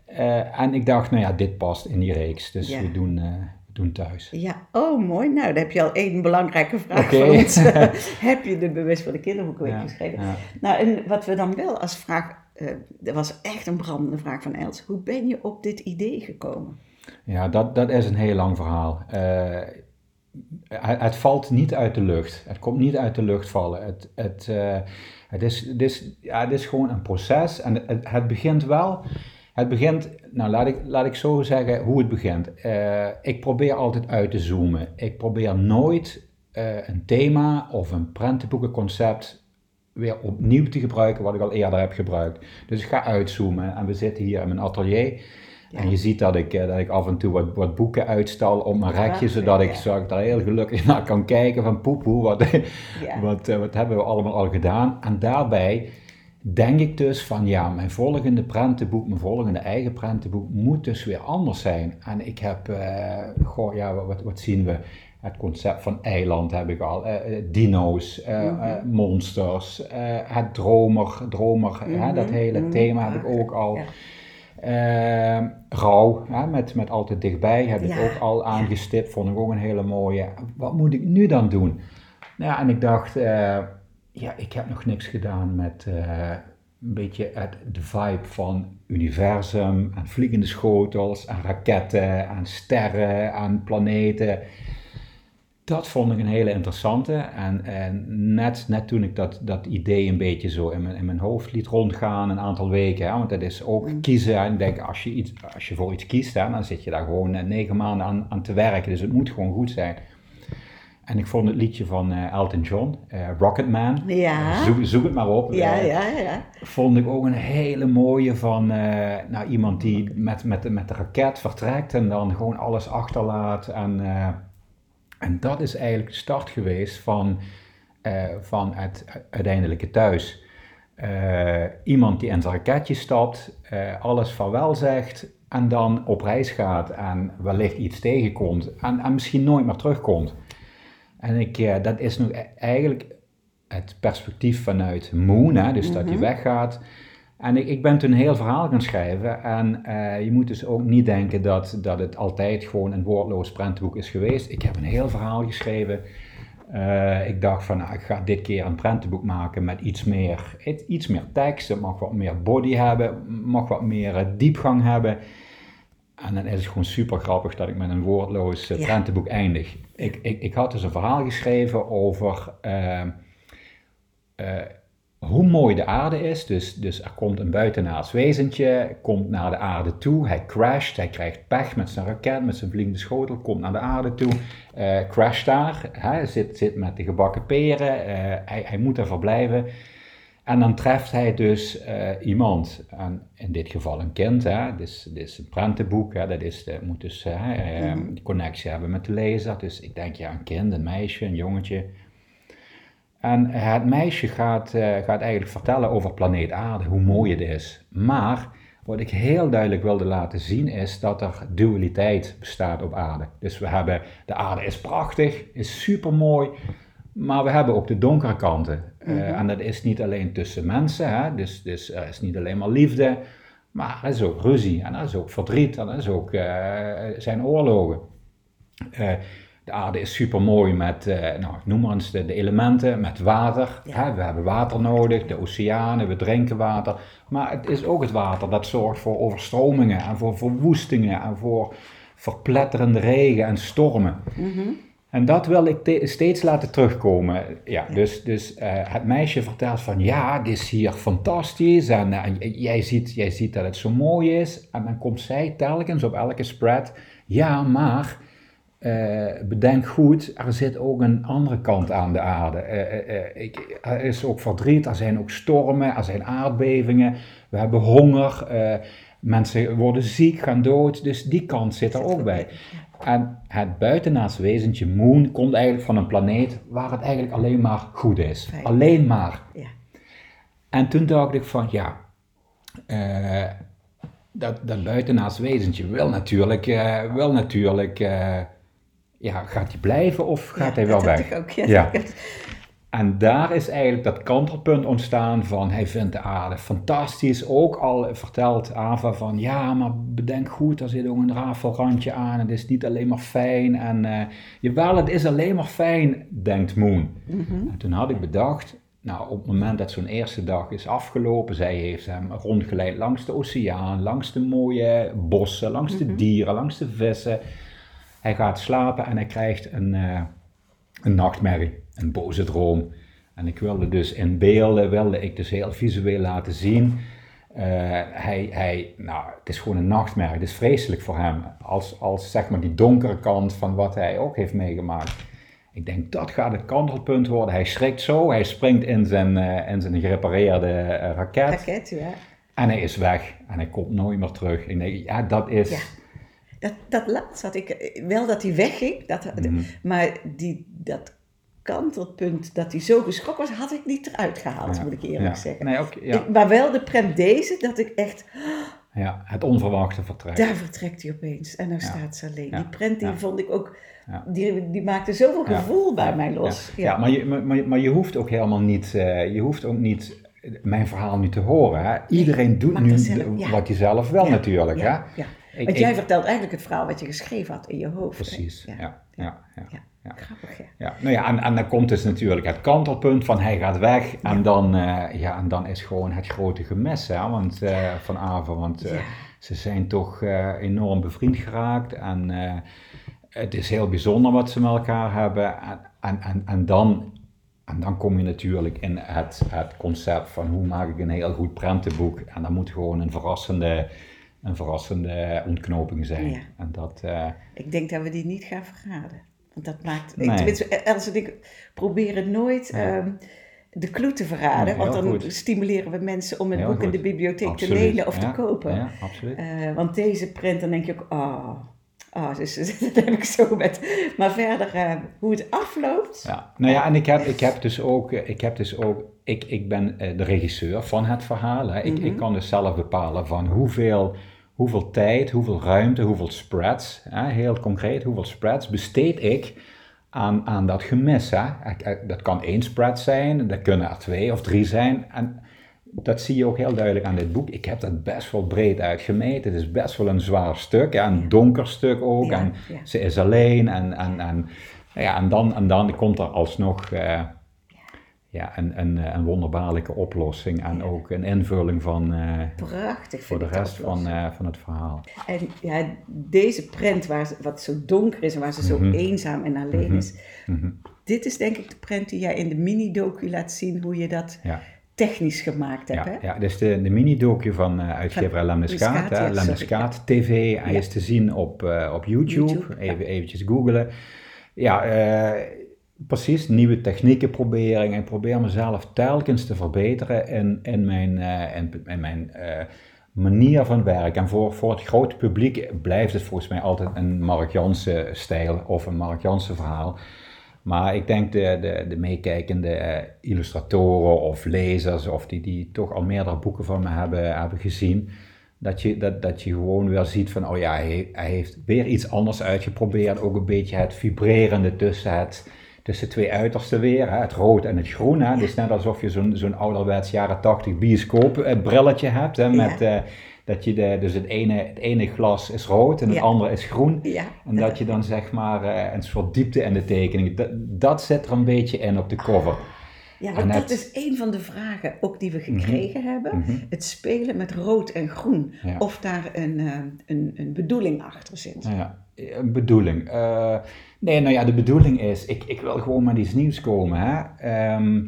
eh, en ik dacht, nou ja, dit past in die reeks. Dus Ja. we doen, we doen thuis. Ja, oh mooi. Nou, dan heb je al één belangrijke vraag voor ons. heb je de bewust voor de kinderboekenweek Ja, geschreven? ja. Nou, en wat we dan wel als vraag, dat was echt een brandende vraag van Els. Hoe ben je op dit idee gekomen? Ja, dat, dat is een heel lang verhaal. Eh, het, valt niet uit de lucht. Het komt niet uit de lucht vallen. Het, het, eh, het, is, het, is, ja, het is gewoon een proces. En het, het begint wel. Het begint, nou laat ik, laat ik zo zeggen hoe het begint. Eh, ik probeer altijd uit te zoomen. Ik probeer nooit een thema of een prentenboekenconcept weer opnieuw te gebruiken wat ik al eerder heb gebruikt. Dus ik ga uitzoomen en we zitten hier in mijn atelier. En je ziet dat ik, eh, dat ik af en toe wat, wat boeken uitstal op mijn rekje, zodat ik zo, daar heel gelukkig naar kan kijken van poepoe, wat, wat, eh, wat hebben we allemaal al gedaan. En daarbij denk ik dus van ja, mijn volgende prentenboek, mijn volgende eigen prentenboek moet dus weer anders zijn. En ik heb, eh, goh, ja, wat, wat zien we? Het concept van eiland heb ik al, dino's, eh, monsters, het dromer, dromer hè, dat Mhm, hele mhm, thema heb ik ook al. ja. Eh, rouw, hè, met, met altijd dichtbij, heb ik ook al aangestipt, vond ik ook een hele mooie. Wat moet ik nu dan doen? Nou ja, en ik dacht, eh, ja, ik heb nog niks gedaan met eh, een beetje het, de vibe van universum, en vliegende schotels, en raketten, en sterren, en planeten. Dat vond ik een hele interessante. En, en net, net toen ik dat, dat idee een beetje zo in mijn, in mijn hoofd liet rondgaan, een aantal weken, hè, want dat is ook kiezen. En ik denk, als je, iets, als je voor iets kiest, hè, dan zit je daar gewoon eh, negen maanden aan, aan te werken. Dus het moet gewoon goed zijn. En ik vond het liedje van eh, Elton John, eh, Rocketman, Ja. zoek, zoek het maar op. Ja, ja, ja. vond ik ook een hele mooie van nou, iemand die met, met, de- met de raket vertrekt en dan gewoon alles achterlaat. En, en dat is eigenlijk de start geweest van, eh, van het uiteindelijke thuis. Eh, iemand die in zijn raketje stapt, eh, alles vaarwel zegt en dan op reis gaat en wellicht iets tegenkomt en, en misschien nooit meer terugkomt. En ik, dat is nu e- eigenlijk het perspectief vanuit Moon, hè, dus dat hij weggaat. En ik, ik ben toen een heel verhaal gaan schrijven. En eh, je moet dus ook niet denken dat, dat het altijd gewoon een woordloos prentenboek is geweest. Ik heb een heel verhaal geschreven. Eh, ik dacht van, nou, ik ga dit keer een prentenboek maken met iets meer, iets- meer tekst. Het mag wat meer body hebben, mag wat meer eh, diepgang hebben. En dan is het gewoon super grappig dat ik met een woordloos Ja. prentenboek eindig. Ik, ik, ik had dus een verhaal geschreven over hoe mooi de aarde is. Dus, dus er komt een buitenaards wezentje, komt naar de aarde toe, hij crasht, hij krijgt pech met zijn raket, met zijn vliegende schotel, komt naar de aarde toe, eh crasht daar, hij zit, zit met de gebakken peren, eh, hij, hij moet er verblijven. En dan treft hij dus eh, iemand, en in dit geval een kind, hè, dus, dit is een prentenboek, hè, dat is, de, moet dus die connectie hebben met de lezer. Dus ik denk, ja, een kind, een meisje, een jongetje. En het meisje gaat, eh, gaat eigenlijk vertellen over planeet Aarde, hoe mooi het is. Maar wat ik heel duidelijk wilde laten zien is dat er dualiteit bestaat op aarde. Dus we hebben, de aarde is prachtig, is super mooi, maar we hebben ook de donkere kanten. Eh, en dat is niet alleen tussen mensen, hè? Dus, dus er is niet alleen maar liefde, maar er is ook ruzie en er is ook verdriet en er is ook, eh, zijn oorlogen. Eh, de aarde is super mooi met, eh, nou, noem maar eens de, de elementen, met water. Ja. Hè? We hebben water nodig, de oceanen, we drinken water. Maar het is ook het water dat zorgt voor overstromingen en voor verwoestingen en voor verpletterende regen en stormen. En dat wil ik te- steeds laten terugkomen. Ja, Dus, dus eh, het meisje vertelt van ja, dit is hier fantastisch en eh, jij, ziet, jij ziet dat het zo mooi is. En dan komt zij telkens op elke spread, ja, maar eh, bedenk goed, er zit ook een andere kant aan de aarde. Eh, eh, ik, er is ook verdriet, er zijn ook stormen, er zijn aardbevingen, we hebben honger, mensen worden ziek, gaan dood, dus die kant zit er ook bij. En het buitenaards wezentje Moon komt eigenlijk van een planeet waar het eigenlijk alleen maar goed is. Fijn. Alleen maar. Ja. En toen dacht ik van ja, dat, dat buitenaards wezentje wil natuurlijk, eh, wil natuurlijk ja, gaat hij blijven of gaat Ja, hij wel weg? ik ook, ja. Ja. En daar is eigenlijk dat kantelpunt ontstaan van hij vindt de aarde fantastisch. Ook al vertelt Ava van ja, maar bedenk goed, er zit ook een rafelrandje aan. Het is niet alleen maar fijn. En eh, jawel, het is alleen maar fijn, denkt Moon. En toen had ik bedacht, nou op het moment dat zo'n eerste dag is afgelopen, zij heeft hem rondgeleid langs de oceaan, langs de mooie bossen, langs de dieren, langs de vissen. Hij gaat slapen en hij krijgt een, eh, een nachtmerrie, een boze droom. En ik wilde dus in beelden, wilde ik dus heel visueel laten zien. eh, hij, hij, nou, het is gewoon een nachtmerrie, het is vreselijk voor hem. Als, als zeg maar die donkere kant van wat hij ook heeft meegemaakt. Ik denk, dat gaat het kantelpunt worden. Hij schrikt zo, hij springt in zijn, eh, in zijn gerepareerde raket. Raket, ja. En hij is weg. En hij komt nooit meer terug. Ik denk, ja, dat is... Ja. Dat, dat laatst had ik, wel dat hij wegging, dat, Mhm. maar die, dat kantelpunt dat hij zo geschrokken was, had ik niet eruit gehaald, Ja, moet ik eerlijk ja. zeggen. Nee, ook, ja, Ik- maar wel de prent deze, dat ik echt, ja, het onverwachte vertrek. daar vertrekt hij opeens en dan Ja. staat ze alleen. Die prent die vond ik ook, die, die maakte zoveel gevoel bij mij los. Ja, ja maar, je, maar, maar- je hoeft ook helemaal niet, eh, je hoeft ook niet mijn verhaal nu te horen. Hè? Iedereen doet nu zelf, wat hij zelf wel natuurlijk. ja, Hè? Ik- Want ik- jij vertelt eigenlijk het verhaal wat je geschreven had in je hoofd. Precies, ja. ja, ja, ja, Ja. Grappig, ja. Nou ja, en, en dan komt dus natuurlijk het kantelpunt van hij gaat weg. En, dan, eh, ja, en dan is gewoon het grote gemis hè, want, eh, van Ava. Want eh, ze zijn toch enorm bevriend geraakt. En het is heel bijzonder wat ze met elkaar hebben. En, en, en, en, dan, en dan kom je natuurlijk in het, het concept van hoe maak ik een heel goed prentenboek. En dat moet gewoon een verrassende, een verrassende ontknoping zijn. Ja. En dat... eh, Ik denk dat we die niet gaan verraden. Want dat maakt. Nee. Ik, tenminste, Els en ik proberen nooit Ja. ehm, de clue te verraden. Ja, want dan goed. stimuleren we mensen om het Heel boek in de bibliotheek absoluut. te lenen of te kopen. Ja, absoluut. Eh, want deze print, dan denk je ook, oh, oh dus, dat heb ik zo met. Maar verder, eh, hoe het afloopt. Ja, nou ja, en ik heb, ik heb dus ook, eh, ik heb dus ook, ik, ik ben eh, de regisseur van het verhaal. Hè. Ik, Mhm. ik kan dus zelf bepalen van hoeveel, hoeveel tijd, hoeveel ruimte, hoeveel spreads, hè, heel concreet, hoeveel spreads besteed ik aan, aan dat gemis. Hè. Dat kan één spread zijn, dat kunnen er twee of drie zijn. En dat zie je ook heel duidelijk aan dit boek. Ik heb dat best wel breed uitgemeten. Het is best wel een zwaar stuk, ja, een donker stuk ook. Ja, en ja. ze is alleen en, en, en, ja, en, dan, en dan komt er alsnog eh, ja, een, een, eh, een wonderbaarlijke oplossing en ook een invulling van, eh, Prachtig voor de rest van, van het verhaal. En ja, deze prent, waar ze, wat zo donker is en waar ze zo Mhm. eenzaam en alleen is. Mhm. Dit is denk ik de prent die jij in de mini-docu laat zien hoe je dat Ja, technisch gemaakt hebt. ja, hè? ja, dus de, de mini-docu van eh uitgever hè, ja, sorry, Lemniscaat TV. Hij is te zien op, eh, op YouTube. Even eventjes googlen. Ja, eh, precies. Nieuwe technieken proberen. En ik probeer mezelf telkens te verbeteren in, in mijn, in, in mijn manier van werken. En voor, voor het grote publiek blijft het volgens mij altijd een Mark Jansen stijl of een Mark Jansen verhaal. Maar ik denk de, de, de meekijkende eh, illustratoren of lezers, of die, die toch al meerdere boeken van me hebben, hebben gezien, dat je, dat, dat je gewoon weer ziet van, oh ja, hij, hij heeft weer iets anders uitgeprobeerd. Ook een beetje het vibrerende tussen, het, tussen twee uitersten weer, hè, het rood en het groen. Hè. Het is net alsof je zo'n zo'n ouderwets jaren 80 bioscoop eh, brilletje hebt, hè, met... Ja. Dat je de, dus het ene, het ene glas is rood en het Ja. andere is groen. Ja. En dat je dan zeg maar eh, een soort diepte in de tekening, dat, dat zit er een beetje in op de cover. Ja, want dat is een van de vragen ook die we gekregen hebben. Mhm. Het spelen met rood en groen. Ja. Of daar een, eh, een, een bedoeling achter zit. Ja, een bedoeling. Eh, nee, nou ja, de bedoeling is, ik, ik wil gewoon met iets nieuws komen. Hè? Ehm,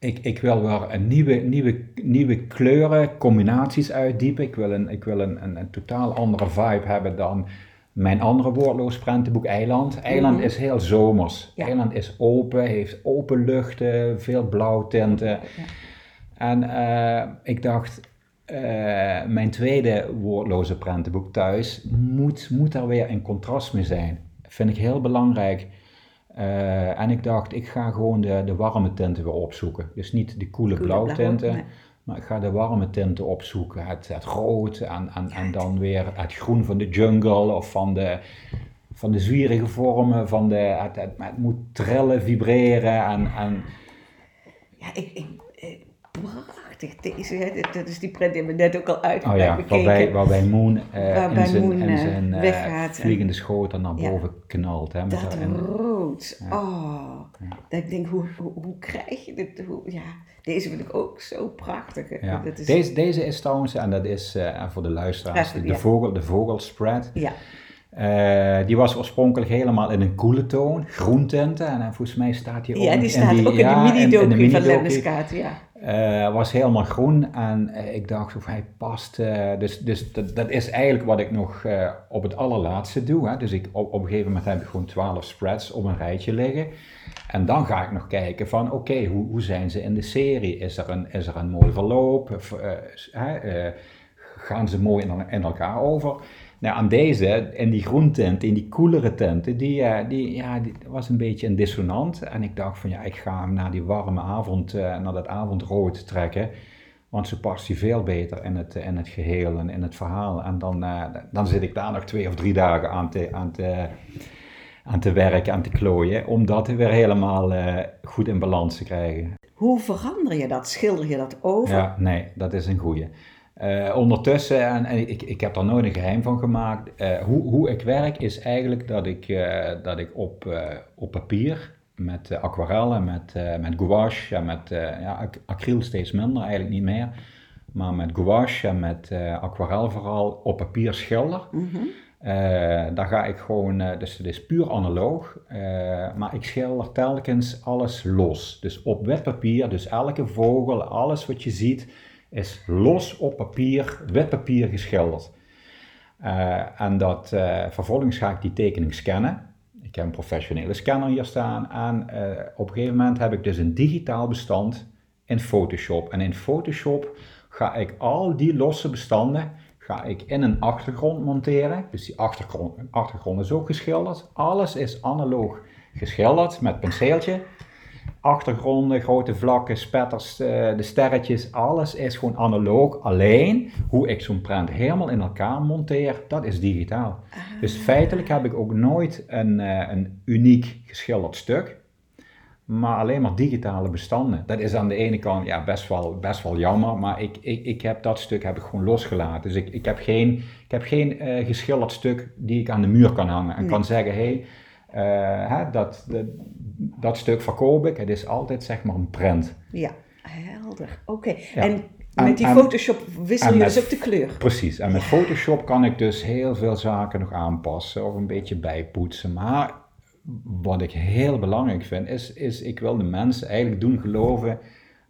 ik, ik wil weer een nieuwe, nieuwe, nieuwe kleuren, combinaties uitdiepen. Ik wil, een, ik wil een, een, een totaal andere vibe hebben dan mijn andere woordloos prentenboek Eiland. Eiland Mhm. is heel zomers. Ja. Eiland is open, heeft open luchten, veel blauwtinten. Ja. En eh, ik dacht, eh, mijn tweede woordloze prentenboek thuis moet, moet daar weer een contrast mee zijn. Vind ik heel belangrijk. Eh, en ik dacht, ik ga gewoon de, de warme tinten weer opzoeken. Dus niet de koele, Koele blauwtinten, blauw, nee. maar ik ga de warme tinten opzoeken. Het, het rood en, en, en dan weer het groen van de jungle of van de, van de zwierige vormen. Van de, het, het, het moet trillen, vibreren en... en Ja, ik, ik, eh, Deze, hè, dat is die print die we net ook al uit Oh ja, bekeken. waarbij, waarbij Moon, Waarbij in zijn, Moon, in eh, zijn eh, weggaat en- vliegende schoten naar Ja. boven knalt. Hè, met Dat rood. Oh. Dat ik denk, hoe, hoe, hoe krijg je dit? Hoe, ja, deze vind ik ook zo prachtig. ja. Dat is, deze, deze is trouwens, en dat is voor de luisteraars, de, ja. vogel, de vogelspread. Ja, die was oorspronkelijk helemaal in een koele toon, groentinten. En volgens mij staat die ook, ja, die in staat ook in ja, de mini-docu van. Lemniskaat. Ja. Uh, was helemaal groen en uh, ik dacht of hij past. Uh, dus dus dat, is eigenlijk wat ik nog op het allerlaatste doe. Hè. Dus ik, op, een gegeven moment heb ik gewoon 12 spreads op een rijtje liggen. En dan ga ik nog kijken van oké, hoe, hoe zijn ze in de serie? Is er een, is er een mooi verloop? Gaan ze mooi in elkaar over? Nou, aan deze, in die groententen, in die koelere tenten, die, uh, die, ja, die was een beetje een dissonant. En ik dacht van ja, ik ga hem naar die warme avond, uh, naar dat avondrood trekken. Want zo past hij veel beter in het, in het geheel en in het verhaal. En dan, uh, dan zit ik daar nog twee of drie dagen aan te, aan te, aan te werken, aan te klooien. Om dat weer helemaal goed in balans te krijgen. Hoe verander je dat? Schilder je dat over? Ja, nee, dat is een goeie. Uh, ondertussen, en, en, ik, ik heb daar nooit een geheim van gemaakt, uh, hoe, hoe ik werk is eigenlijk dat ik, uh, dat ik op, op papier met aquarellen, met, met gouache en met ja, acryl steeds minder, eigenlijk niet meer, maar met gouache en met aquarel vooral op papier schilder. Mm -hmm. daar ga ik gewoon, dus het is puur analoog, maar ik schilder telkens alles los. Dus op wit papier, dus elke vogel, alles wat je ziet, is los op papier, wit papier geschilderd. Uh, en dat, uh, vervolgens ga ik die tekening scannen. Ik heb een professionele scanner hier staan. En uh, op een gegeven moment heb ik dus een digitaal bestand in Photoshop. En in Photoshop ga ik al die losse bestanden ga ik in een achtergrond monteren. Dus die achtergrond, achtergrond is ook geschilderd. Alles is analoog geschilderd met penseeltje achtergronden, grote vlakken, spetters, uh, de sterretjes, alles is gewoon analoog. Alleen hoe ik zo'n print helemaal in elkaar monteer, dat is digitaal. Dus ah. feitelijk heb ik ook nooit een, uh, een uniek geschilderd stuk, maar alleen maar digitale bestanden. Dat is aan de ene kant ja, best, wel, best wel jammer, maar ik, ik, ik heb dat stuk heb ik gewoon losgelaten. Dus ik, ik heb geen, ik heb geen uh, geschilderd stuk die ik aan de muur kan hangen en kan zeggen, hé, hey, hè, dat, dat, dat, stuk verkoop ik. Het is altijd zeg maar een print. Ja, helder. Oké. En met die Photoshop wissel je dus ook de kleur. Precies. En met Photoshop kan ik dus heel veel zaken nog aanpassen of een beetje bijpoetsen. Maar wat ik heel belangrijk vind, is, is ik wil de mensen eigenlijk doen geloven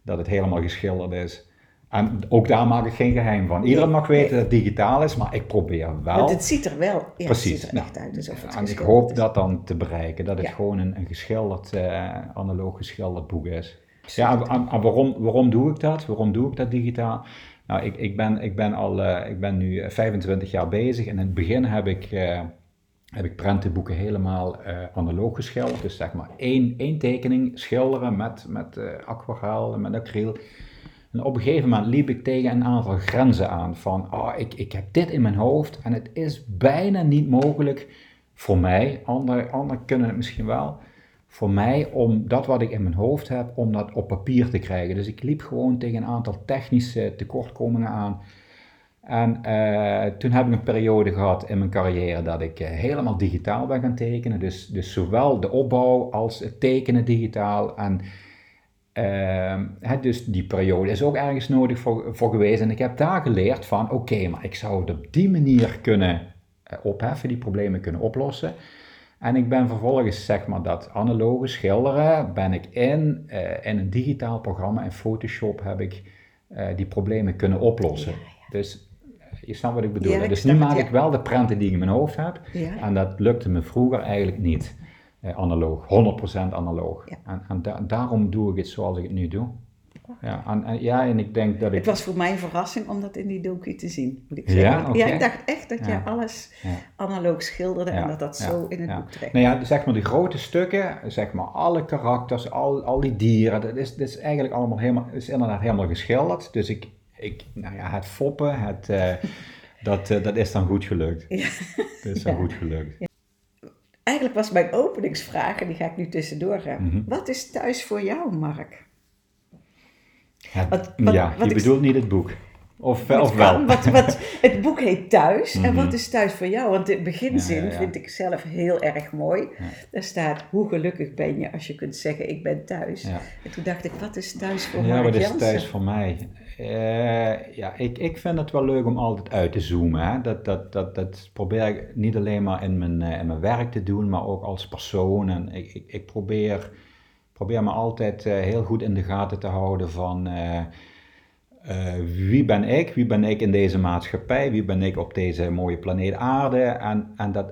dat het helemaal geschilderd is. En ook daar maak ik geen geheim van. Iedereen mag weten dat het digitaal is, maar ik probeer wel. het ziet er wel ja, Precies. Het ziet er echt uit. Of het en ik hoop dat dan te bereiken, dat het gewoon een, een geschilderd, uh, analoog geschilderd boek is. Ja, en, waarom, waarom doe ik dat? Waarom doe ik dat digitaal? Nou, ik, ik, ben, ik, ben, al, uh, ik ben nu 25 jaar bezig en in het begin heb ik, uh, heb ik prentenboeken helemaal analoog geschilderd. Dus zeg maar één, één tekening schilderen met, met aquarel en met acryl. En op een gegeven moment liep ik tegen een aantal grenzen aan van, oh, ik, ik heb dit in mijn hoofd en het is bijna niet mogelijk voor mij, anderen ander kunnen het misschien wel, voor mij om dat wat ik in mijn hoofd heb, om dat op papier te krijgen. Dus ik liep gewoon tegen een aantal technische tekortkomingen aan. En uh, toen heb ik een periode gehad in mijn carrière dat ik uh, helemaal digitaal ben gaan tekenen. Dus, dus zowel de opbouw als het tekenen digitaal. En uh, dus die periode is ook ergens nodig voor, voor geweest. En ik heb daar geleerd van, oké, maar ik zou het op die manier kunnen uh, opheffen, die problemen kunnen oplossen. En ik ben vervolgens, zeg maar, dat analoge schilderen, ben ik in, uh, in een digitaal programma, in Photoshop, heb ik eh, die problemen kunnen oplossen. Dus je snapt wat ik bedoel. dus nu maak ik wel de prenten die ik in mijn hoofd heb. En dat lukte me vroeger eigenlijk niet eh, analoog, 100% analoog. En, en daarom doe ik het zoals ik het nu doe. Ja, en, ja, en ik denk dat ik... Het was voor mij een verrassing om dat in die docu te zien, moet ik zeggen. Ja, okay. ja ik dacht echt dat je alles analoog schilderde en dat dat zo in het boek trekt. Nou ja, zeg maar die grote stukken, zeg maar alle karakters, al, al die dieren, dat is, dat is eigenlijk allemaal helemaal, is inderdaad helemaal geschilderd. Dus ik, ik nou ja, het foppen, het, uh, dat, uh, dat is dan goed gelukt. Dat is dan goed gelukt eigenlijk was mijn openingsvraag, en die ga ik nu tussendoor gaan. Mhm. Wat is thuis voor jou, Mark? wat, wat, ja, je bedoelt niet het boek. Of, of wel? Wat, wat, het boek heet Thuis. En wat mhm. is thuis voor jou? Want de beginzin vind ik zelf heel erg mooi. Daar staat, hoe gelukkig ben je als je kunt zeggen, ik ben thuis. En toen dacht ik, wat is thuis voor Ja, wat is thuis voor mij? Uh, ja, ik, ik vind het wel leuk om altijd uit te zoomen. Hè. Dat, dat, dat, dat probeer ik niet alleen maar in mijn, uh, in mijn werk te doen, maar ook als persoon. En ik, ik, ik probeer probeer me altijd eh, heel goed in de gaten te houden van eh, eh, wie ben ik, wie ben ik in deze maatschappij, wie ben ik op deze mooie planeet aarde. En, en dat,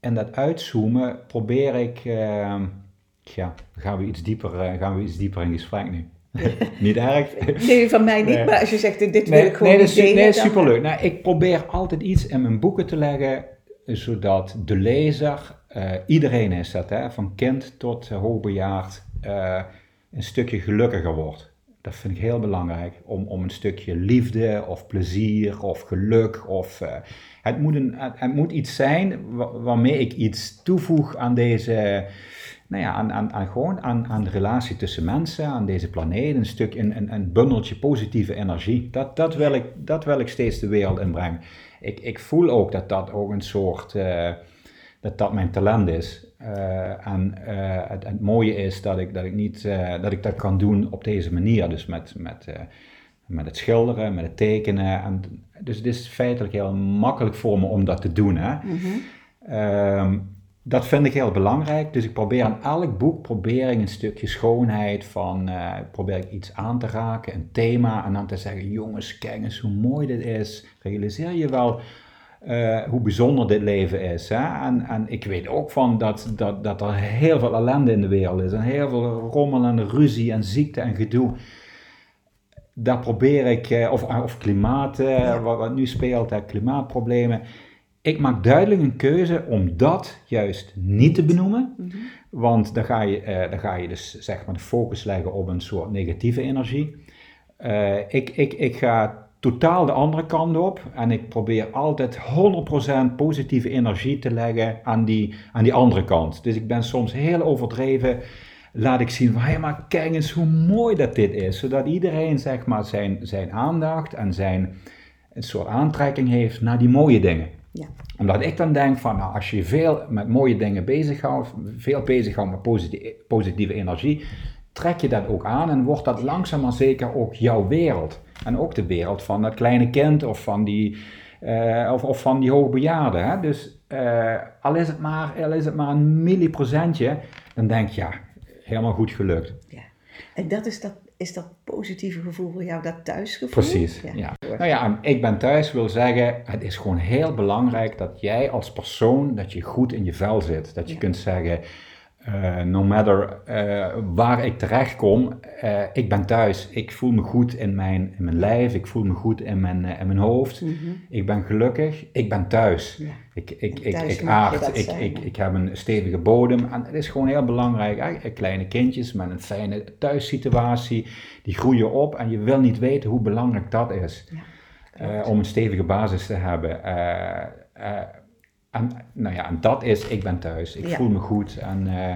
en dat uitzoomen probeer ik, eh, ja, gaan we, iets dieper, eh, gaan we iets dieper in gesprek nu. niet erg? Nee, van mij niet, Nee. maar als je zegt, dit wil Nee, ik gewoon nee, dat is, nee, superleuk. Nou, ik probeer altijd iets in mijn boeken te leggen, zodat de lezer, eh, iedereen is dat, hè, van kind tot uh, hoogbejaard, eh, een stukje gelukkiger wordt. Dat vind ik heel belangrijk, om, om een stukje liefde of plezier of geluk. Of, eh, het, moet een, het, het moet iets zijn wa- waarmee ik iets toevoeg aan deze, nou ja, aan, aan, aan, gewoon aan, aan de relatie tussen mensen, aan deze planeet, een stuk, een, een, een bundeltje positieve energie. Dat, dat, wil ik, dat wil ik steeds de wereld inbrengen. Ik, ik voel ook dat dat ook een soort, eh, dat dat mijn talent is. Eh, en eh, het, het mooie is dat ik dat, ik niet, dat ik dat kan doen op deze manier, dus met, met, met het schilderen, met het tekenen. En, dus het is feitelijk heel makkelijk voor me om dat te doen. Hè? Ehm, dat vind ik heel belangrijk. Dus ik probeer aan elk boek probeer ik een stukje schoonheid van, eh, probeer ik iets aan te raken, een thema, en dan te zeggen, jongens, kijk eens hoe mooi dit is. Realiseer je wel eh, hoe bijzonder dit leven is. Hè? En, en ik weet ook van dat, dat, dat er heel veel ellende in de wereld is, en heel veel rommel en ruzie en ziekte en gedoe. Daar probeer ik, eh, of, of klimaat, wat, nu speelt, klimaatproblemen. Ik maak duidelijk een keuze om dat juist niet te benoemen. Want dan ga, je, eh, dan ga je dus zeg maar de focus leggen op een soort negatieve energie. Eh, ik, ik, ik ga totaal de andere kant op en ik probeer altijd 100% positieve energie te leggen aan die, aan die andere kant. Dus ik ben soms heel overdreven. Laat ik zien van, hé, maar kijk eens hoe mooi dat dit is. Zodat iedereen zeg maar zijn, zijn aandacht en zijn een soort aantrekking heeft naar die mooie dingen Ja. omdat ik dan denk van, nou, als je veel met mooie dingen bezighoudt, veel bezighoudt met positieve, positieve energie, trek je dat ook aan en wordt dat langzaam maar zeker ook jouw wereld. En ook de wereld van dat kleine kind of van die, eh, of, of van die hoogbejaarde. Hè? Dus eh, al, is het maar, al is het maar een milliprocentje, dan denk je, ja, helemaal goed gelukt. Ja. En dat is dat, is dat positieve gevoel voor jou, dat thuisgevoel? Precies, ja. Nou ja, ik ben thuis wil zeggen, het is gewoon heel belangrijk dat jij als persoon, dat je goed in je vel zit. Dat je Ja. kunt zeggen, eh, no matter eh, waar ik terecht kom, eh, ik ben thuis. Ik voel me goed in mijn, in mijn lijf, ik voel me goed in mijn, in mijn hoofd. Ik ben gelukkig, ik ben thuis. Mhm. Ja. Ik, ik, ik, thuis ik aard, ik, zijn, ik, ik heb een stevige bodem. En het is gewoon heel belangrijk. Kleine kindjes met een fijne thuissituatie, die groeien op. En je wil niet weten hoe belangrijk dat is. Ja, om een stevige basis te hebben. En, nou ja, en dat is, ik ben thuis. Ik Ja. voel me goed. En, eh,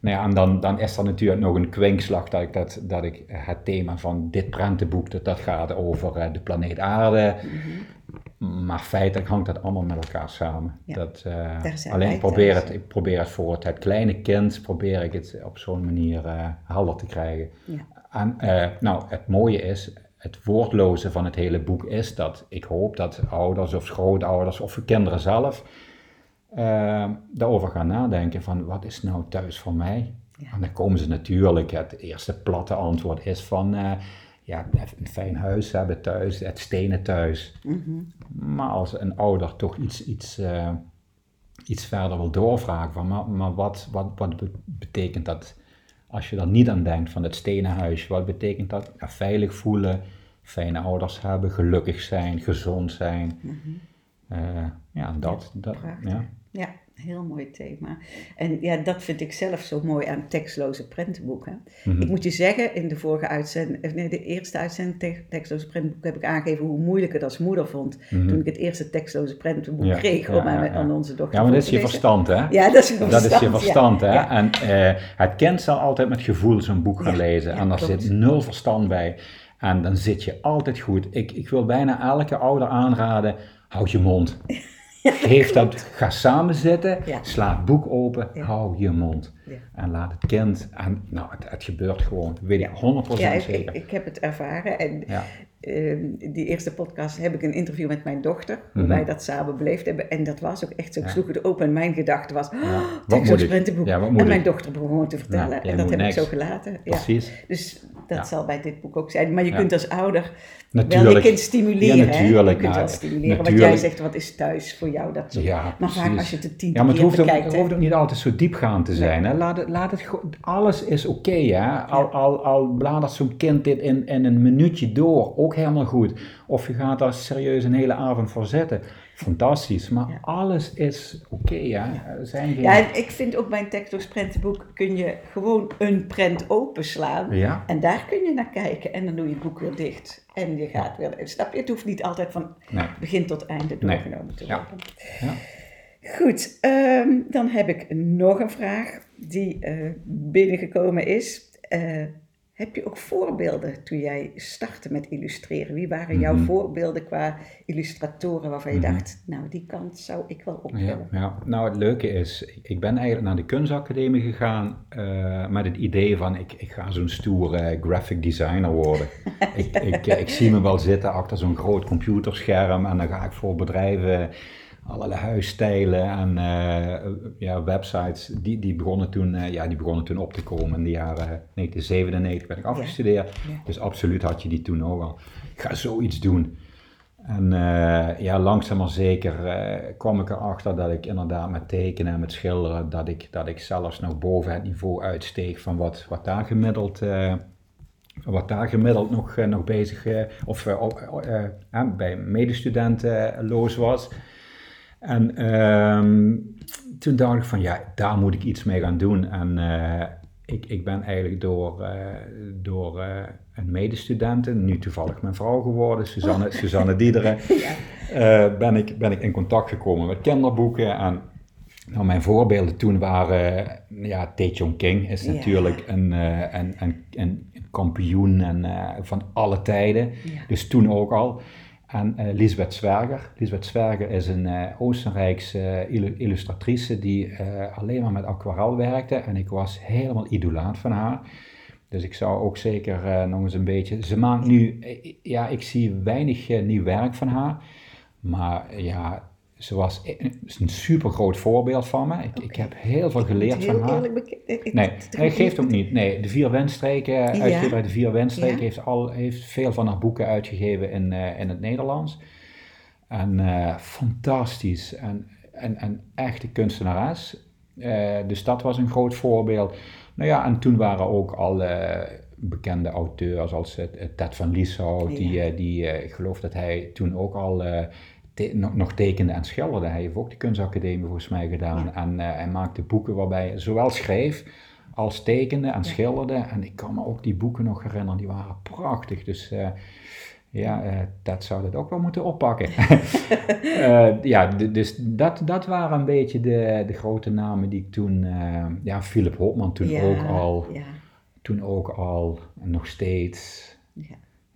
nou ja, en dan, dan is er natuurlijk nog een kwinkslag dat ik, dat, dat ik het thema van dit prentenboek, dat, dat gaat over eh, de planeet aarde. Maar feitelijk hangt dat allemaal met elkaar samen. Ja. Dat, eh, alleen ik probeer, thuis. het, ik probeer het voor het, het kleine kind, probeer ik het op zo'n manier helder te krijgen. Ja. En nou, het mooie is, het woordloze van het hele boek is dat ik hoop dat ouders of grootouders of kinderen zelf eh, daarover gaan nadenken van wat is nou thuis voor mij? Ja. En dan komen ze natuurlijk, het eerste platte antwoord is van eh, ja, een fijn huis hebben thuis, het stenen thuis. Mhm. Maar als een ouder toch iets, iets, eh, iets verder wil doorvragen van maar, maar wat, wat, wat be- betekent dat als je er niet aan denkt van het stenen huis, wat betekent dat? Ja, veilig voelen, fijne ouders hebben, gelukkig zijn, gezond zijn. Eh, ja, dat. dat prachtig. ja. Ja, heel mooi thema. En ja, dat vind ik zelf zo mooi aan tekstloze prentenboeken. Mhm. Ik moet je zeggen, in de vorige uitzending, of nee, de eerste uitzending te- tekstloze prentenboek heb ik aangegeven hoe moeilijk het als moeder vond. Toen ik het eerste tekstloze prentenboek Mhm. Ja, kreeg ja, om aan, ja, ja. aan onze dochter ja, maar dat is je verstand, hè? Ja, dat is je Dat verstand. is je verstand, hè? En eh, het kind zal altijd met gevoel zo'n boek gaan lezen. en daar klopt. zit nul verstand bij. En dan zit je altijd goed. Ik, ik wil bijna elke ouder aanraden, houd je mond. Geef dat, ga samen zitten, Ja. sla het boek open, Ja. hou je mond. Ja. En laat het kind, en nou, het, het gebeurt gewoon, weet ik 100% Ja, ik, zeker. ik, ik heb het ervaren en die eerste podcast heb ik een interview met mijn dochter, hoe Mhm. wij dat samen beleefd hebben. En dat was ook echt zo, ik sloeg het open en mijn gedachte was, Ja. oh, Wat prentenboek. Ja, en mijn dochter begon te vertellen Ja, en dat heb ik zo gelaten. Ja. Precies. Dus dat zal bij dit boek ook zijn. Maar je kunt als ouder wel je kind stimuleren. Ja, natuurlijk. Je kunt wel stimuleren. Wat jij zegt, wat is thuis voor jou? Dat soort. Ja, maar vaak als je het de tien Ja, maar het hoeft, ook, bekijkt. het hè. hoeft ook niet altijd zo diepgaand te zijn. Hè? Laat het, laat het, alles is oké. hè? al, al, al bladert zo'n kind dit in, in een minuutje door, ook helemaal goed. Of je gaat daar serieus een hele avond voor zitten. Fantastisch, maar Ja. alles is oké. Er zijn geen... Ja, en ik vind ook bij een prentenboek kun je gewoon een prent openslaan. Ja. En daar kun je naar kijken en dan doe je het boek weer dicht. En je gaat weer, snap je? Het hoeft niet altijd van Nee. begin tot einde Nee. doorgenomen te Ja. worden. Ja. Goed, ehm, dan heb ik nog een vraag die eh, binnengekomen is. Eh, heb je ook voorbeelden toen jij startte met illustreren? Wie waren jouw Mhm. voorbeelden qua illustratoren waarvan je Mhm. dacht, nou die kant zou ik wel op Ja, willen? ja, nou het leuke is, ik ben eigenlijk naar de kunstacademie gegaan eh, met het idee van ik, ik ga zo'n stoere graphic designer worden. ik, ik, ik zie me wel zitten achter zo'n groot computerscherm en dan ga ik voor bedrijven allerlei huisstijlen en eh, ja, websites, die, die, begonnen toen, eh, ja, die begonnen toen op te komen. In de jaren 1997 ben ik afgestudeerd, Ja. dus absoluut had je die toen ook al. Ik ga zoiets doen. En eh, ja, langzaam maar zeker eh, kwam ik erachter dat ik inderdaad met tekenen en met schilderen, dat ik, dat ik zelfs nog boven het niveau uitsteeg van wat, wat daar gemiddeld, eh, wat daar gemiddeld nog, eh, nog bezig, eh, of eh, eh, eh, bij medestudenten eh, loos was. En ehm, toen dacht ik van ja, daar moet ik iets mee gaan doen. En eh, ik, ik ben eigenlijk door, eh, door eh, een medestudente, nu toevallig mijn vrouw geworden, Suzanne, Suzanne Diederen, Ja. ben, ik, ben ik in contact gekomen met kinderboeken. En nou, mijn voorbeelden toen waren, ja, Tae King is Ja. natuurlijk een, een, een, een kampioen en, van alle tijden. Ja. Dus toen ook al. En eh Lisbeth Zwerger. Lisbeth Zwerger is een eh, Oostenrijkse eh, illu- illustratrice die alleen maar met aquarel werkte. En ik was helemaal idolaat van haar. Dus ik zou ook zeker nog eens een beetje... Ze maakt nu... ja, ik zie weinig nieuw werk van haar. Maar ja, ze was e- een super groot voorbeeld van me. Ik, ik heb heel veel geleerd van haar. ik- Nee, hij geeft ook niet. Nee, de Vier Windstreken, Ja. uitgeverij De Vier Windstreken, Ja. heeft, al, heeft veel van haar boeken uitgegeven in, eh, in het Nederlands. En eh, fantastisch. En, en, en echte kunstenares. Eh, dus dat was een groot voorbeeld. Nou ja, en toen waren ook al eh, bekende auteurs als eh, Ted van Lieshout, die, Ja. eh, die eh, ik geloof dat hij toen ook al eh, te- nog, nog tekende en schilderde. Hij heeft ook de kunstacademie volgens mij gedaan. En eh, hij maakte boeken waarbij hij zowel schreef als tekende en schilderde. En ik kan me ook die boeken nog herinneren, die waren prachtig. Dus eh, ja, eh, dat zou dat ook wel moeten oppakken. Ja, dus dat, dat waren een beetje de, de grote namen die ik toen... eh, ja, Philip Hopman toen Ja, ook al. Ja, Toen ook al, en nog steeds.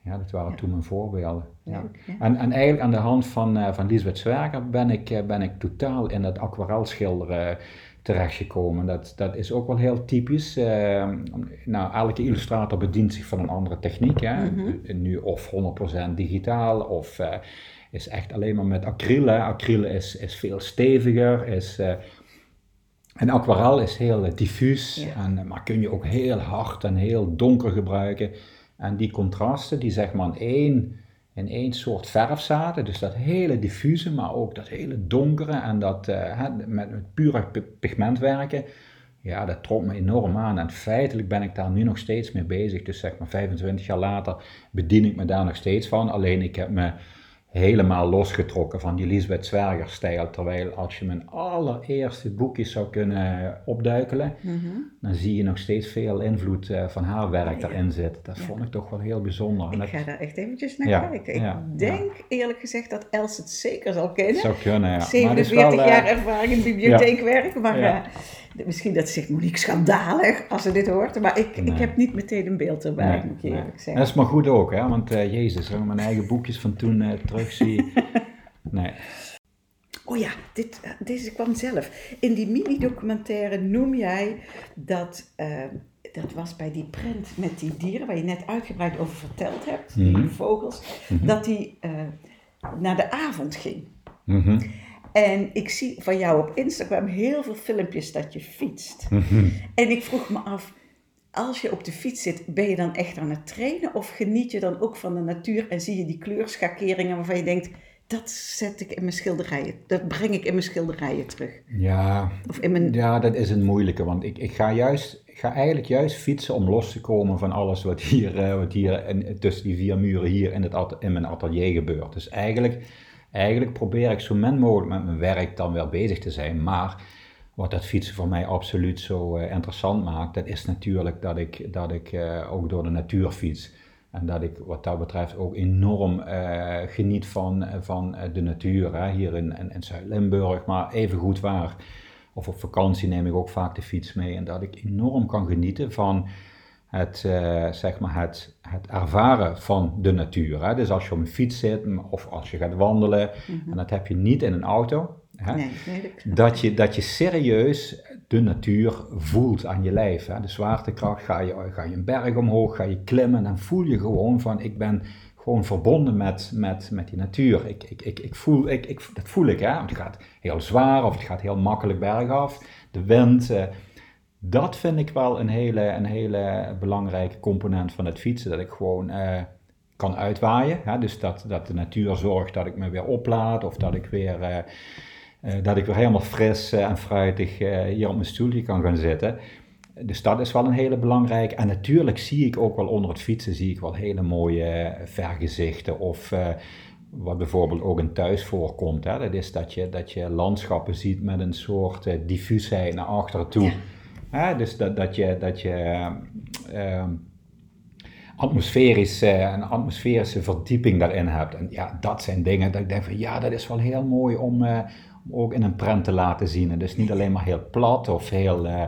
Ja. Dat waren toen mijn voorbeelden. Ja. En, en eigenlijk aan de hand van, eh van Lisbeth Zwerger ben ik, eh, ben ik totaal in het aquarelschilderen terechtgekomen. Dat, dat is ook wel heel typisch. Eh, nou, elke illustrator bedient zich van een andere techniek. Hè? Mhm. Nu of 100% digitaal of eh, is echt alleen maar met acryl. hè. Acryl is, is veel steviger, is... eh, en aquarel is heel eh, diffuus, Ja. en, eh, maar kun je ook heel hard en heel donker gebruiken. En die contrasten die zeg maar in één, één soort verf zaten, dus dat hele diffuse, maar ook dat hele donkere en dat eh, met, met pure pi- pigment werken, ja, dat trok me enorm aan. En feitelijk ben ik daar nu nog steeds mee bezig. Dus zeg maar 25 jaar later bedien ik me daar nog steeds van. Alleen ik heb me helemaal losgetrokken van die Lisbeth Zwerger stijl. Terwijl als je mijn allereerste boekjes zou kunnen opduikelen, Mhm. dan zie je nog steeds veel invloed eh, van haar werk Ja. erin zitten. Dat Ja. vond ik toch wel heel bijzonder. Ik dat ga daar echt eventjes naar Ja, kijken. Ik ja, denk eerlijk gezegd dat Els het zeker zal kennen. zou kunnen, ja. Maar het is 47 wel, eh, jaar ervaring in bibliotheekwerk. Maar Ja. eh, misschien dat zegt Monique schandalig als ze dit hoort. Maar ik, ik heb niet meteen een beeld erbij, Nee, moet ik nee. eerlijk En zeggen. dat is maar goed ook, hè? want eh, jezus, als ik mijn eigen boekjes van toen eh, terugzie. Nee. Oh ja, dit, eh, deze kwam zelf. In die mini-documentaire noem jij dat dat was bij die print met die dieren, waar je net uitgebreid over verteld hebt, Mhm. die vogels, dat die naar de avond ging. Mhm. En ik zie van jou op Instagram heel veel filmpjes dat je fietst. Mhm. En ik vroeg me af, als je op de fiets zit, ben je dan echt aan het trainen? Of geniet je dan ook van de natuur en zie je die kleurschakeringen waarvan je denkt, dat zet ik in mijn schilderijen, dat breng ik in mijn schilderijen terug. Ja, Of in mijn... Ja, dat is een moeilijke, want ik, ik, ga juist, ik ga eigenlijk juist fietsen om los te komen van alles wat hier, eh, wat hier in, tussen die vier muren hier in, het, in mijn atelier gebeurt. Dus eigenlijk, eigenlijk probeer ik zo min mogelijk met mijn werk dan wel bezig te zijn. Maar wat dat fietsen voor mij absoluut zo eh, interessant maakt, dat is natuurlijk dat ik, dat ik eh, ook door de natuur fiets. En dat ik wat dat betreft ook enorm eh, geniet van, van de natuur. Hier in, in, in Zuid-Limburg, maar even goed waar. Of op vakantie neem ik ook vaak de fiets mee. En dat ik enorm kan genieten van het, eh, zeg maar het, het ervaren van de natuur. Hè? Dus als je op een fiets zit of als je gaat wandelen, en dat heb je niet in een auto. Hè? Nee, nee, dat. Dat je, dat je serieus de natuur voelt aan je lijf. Hè? De zwaartekracht, ga je, ga je een berg omhoog, ga je klimmen, dan voel je gewoon van ik ben gewoon verbonden met, met, met die natuur. Ik, ik, ik, ik voel, ik, ik, dat voel ik, hè? want het gaat heel zwaar of het gaat heel makkelijk bergaf. De wind, eh, dat vind ik wel een hele, een hele belangrijke component van het fietsen. Dat ik gewoon eh, kan uitwaaien. Hè? Dus dat, dat de natuur zorgt dat ik me weer oplaad of dat ik weer... eh, eh, dat ik weer helemaal fris en fruitig hier op mijn stoeltje kan gaan zitten. Dus dat is wel een hele belangrijke. En natuurlijk zie ik ook wel onder het fietsen zie ik wel hele mooie vergezichten. Of wat bijvoorbeeld ook in thuis voorkomt. Hè? Dat is dat je, dat je landschappen ziet met een soort diffuusheid naar achteren toe. Hè? Dus dat, dat je, dat je eh, ehm, atmosferisch, eh, een atmosferische verdieping daarin hebt. En ja, dat zijn dingen dat ik denk van ja, dat is wel heel mooi om, eh, om ook in een prent te laten zien. En dus niet alleen maar heel plat of heel, eh,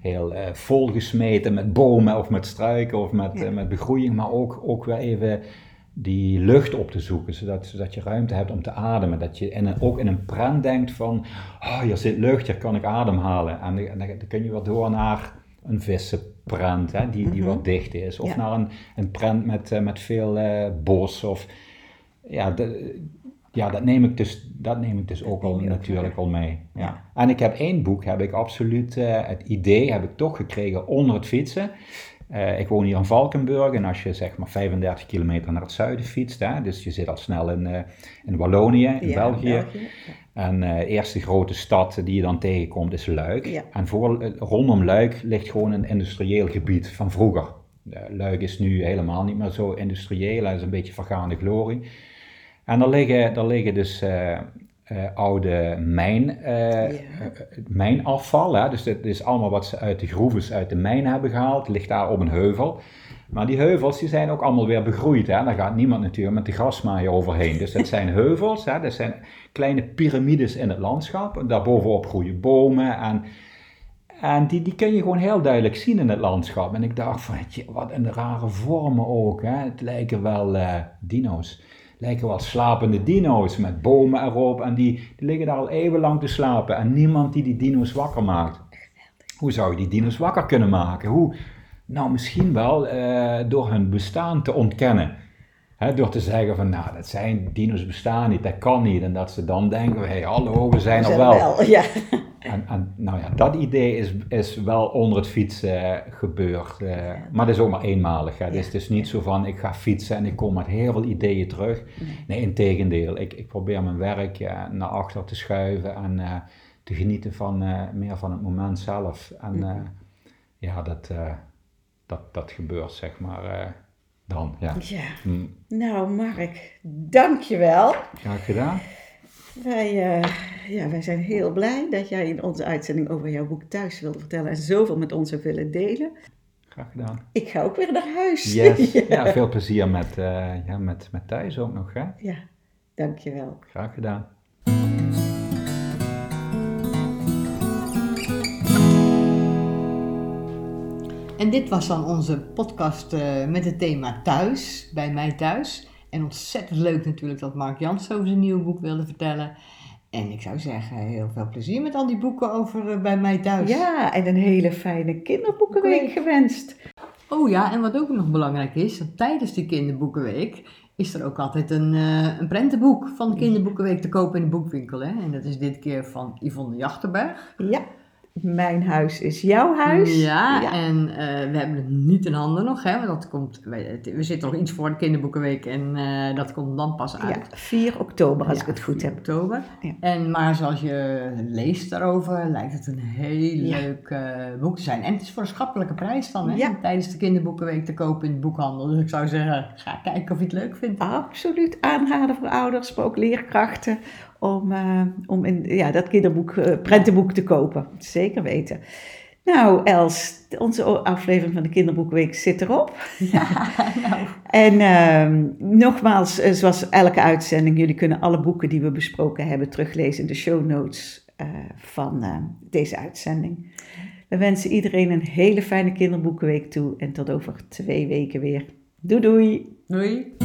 heel eh, volgesmeten met bomen of met struiken of met, Ja. met begroeiing, maar ook, ook weer even die lucht op te zoeken, zodat, zodat je ruimte hebt om te ademen. Dat je een, ook in een prent denkt van, oh, hier zit lucht, hier kan ik ademhalen. En, dan- en dan, kun je weer door naar een vissenprent, hè, die, die Mhm. wat dicht is. Of Ja. naar een, een prent met, eh, met veel eh, bos. Of, ja, de- ja, dat neem ik dus, dat neem ik dus ook al natuurlijk al mee. Ja. Ja. En ik heb één boek, heb ik absoluut, eh, het idee heb ik toch gekregen onder het fietsen. Eh, ik woon hier in Valkenburg en als je zeg maar 35 kilometer naar het zuiden fietst, hè, dus je zit al snel in, eh, in Wallonië, in Ja, België. En eh, de eerste grote stad die je dan tegenkomt is Luik. Ja. En voor, eh, rondom Luik ligt gewoon een industrieel gebied van vroeger. Eh, Luik is nu helemaal niet meer zo industrieel, hij is een beetje vergaande glorie. En er liggen, er liggen dus eh, oude mijn, eh, eh, mijnafval. Hè? Dus dit is allemaal wat ze uit de groeves uit de mijn hebben gehaald, ligt daar op een heuvel. Maar die heuvels die zijn ook allemaal weer begroeid. Hè? Daar gaat niemand natuurlijk met de grasmaaier overheen. Dus dat zijn heuvels, hè? dat zijn kleine piramides in het landschap. En daarbovenop groeien bomen en... En die, die kun je gewoon heel duidelijk zien in het landschap. En ik dacht van, "Tje, wat een rare vormen ook. Hè? Het lijken wel dino's. Lijken wel slapende dino's met bomen erop. En die, die liggen daar al eeuwenlang te slapen. En niemand die die dino's wakker maakt. Hoe zou je die dino's wakker kunnen maken? Hoe? Nou, misschien wel eh, door hun bestaan te ontkennen. Door te zeggen van, nou, dat zijn dino's bestaan niet, dat kan niet. En dat ze dan denken, hé, hey, hallo, we zijn er Zijn wel. Ja. En, en nou ja, dat idee is, is wel onder het fietsen eh, gebeurd. eh, maar dat is ook maar eenmalig. Hè. Dus het is niet zo van ik ga fietsen en ik kom met heel veel ideeën terug. Nee, in tegendeel. Ik, ik probeer mijn werk naar achter te schuiven en eh, te genieten van meer van het moment zelf. En eh, ja, dat, dat, dat gebeurt zeg maar dan. Ja. ja. Hm, Nou, Mark, dankjewel. graag gedaan. Wij, eh, ja, wij zijn heel blij dat jij in onze uitzending over jouw boek thuis wilde vertellen en zoveel met ons hebt willen delen. Graag gedaan. Ik ga ook weer naar huis. Yes. ja. Ja, veel plezier met, eh, ja, met, met thuis ook nog. Hè? ja, dankjewel. Graag gedaan. En dit was dan onze podcast eh, met het thema thuis, bij mij thuis. En ontzettend leuk natuurlijk dat Mark Jans over zijn nieuwe boek wilde vertellen. En ik zou zeggen, heel veel plezier met al die boeken over eh, bij mij thuis. Ja, en een hele fijne kinderboekenweek Boekenweek. gewenst. Oh ja, en wat ook nog belangrijk is, dat tijdens die kinderboekenweek is er ook altijd een, eh, een prentenboek van de kinderboekenweek te kopen in de boekwinkel. Hè? En dat is dit keer van Yvonne Jachterberg. Ja, mijn huis is jouw huis. Ja, Ja. en eh, we hebben het niet in handen nog, hè, want dat komt, we, we zitten nog iets voor de kinderboekenweek en eh, dat komt dan pas uit. Ja, 4 oktober als Ja, ik het goed 4 heb. oktober. En, maar zoals je leest daarover, lijkt het een heel leuk eh, boek te zijn. En het is voor een schappelijke prijs dan, hè, tijdens de kinderboekenweek te kopen in de boekhandel. Dus ik zou zeggen, ga kijken of je het leuk vindt. Absoluut aanraden voor ouders, maar ook leerkrachten om, eh, om in, ja, dat kinderboek, eh, prentenboek te kopen. Zeker weten. Nou, Els, onze aflevering van de Kinderboekenweek zit erop. nou, En ehm, nogmaals, eh, zoals elke uitzending, jullie kunnen alle boeken die we besproken hebben teruglezen in de show notes van deze uitzending. We wensen iedereen een hele fijne Kinderboekenweek toe en tot over twee weken weer. Doei doei! doei.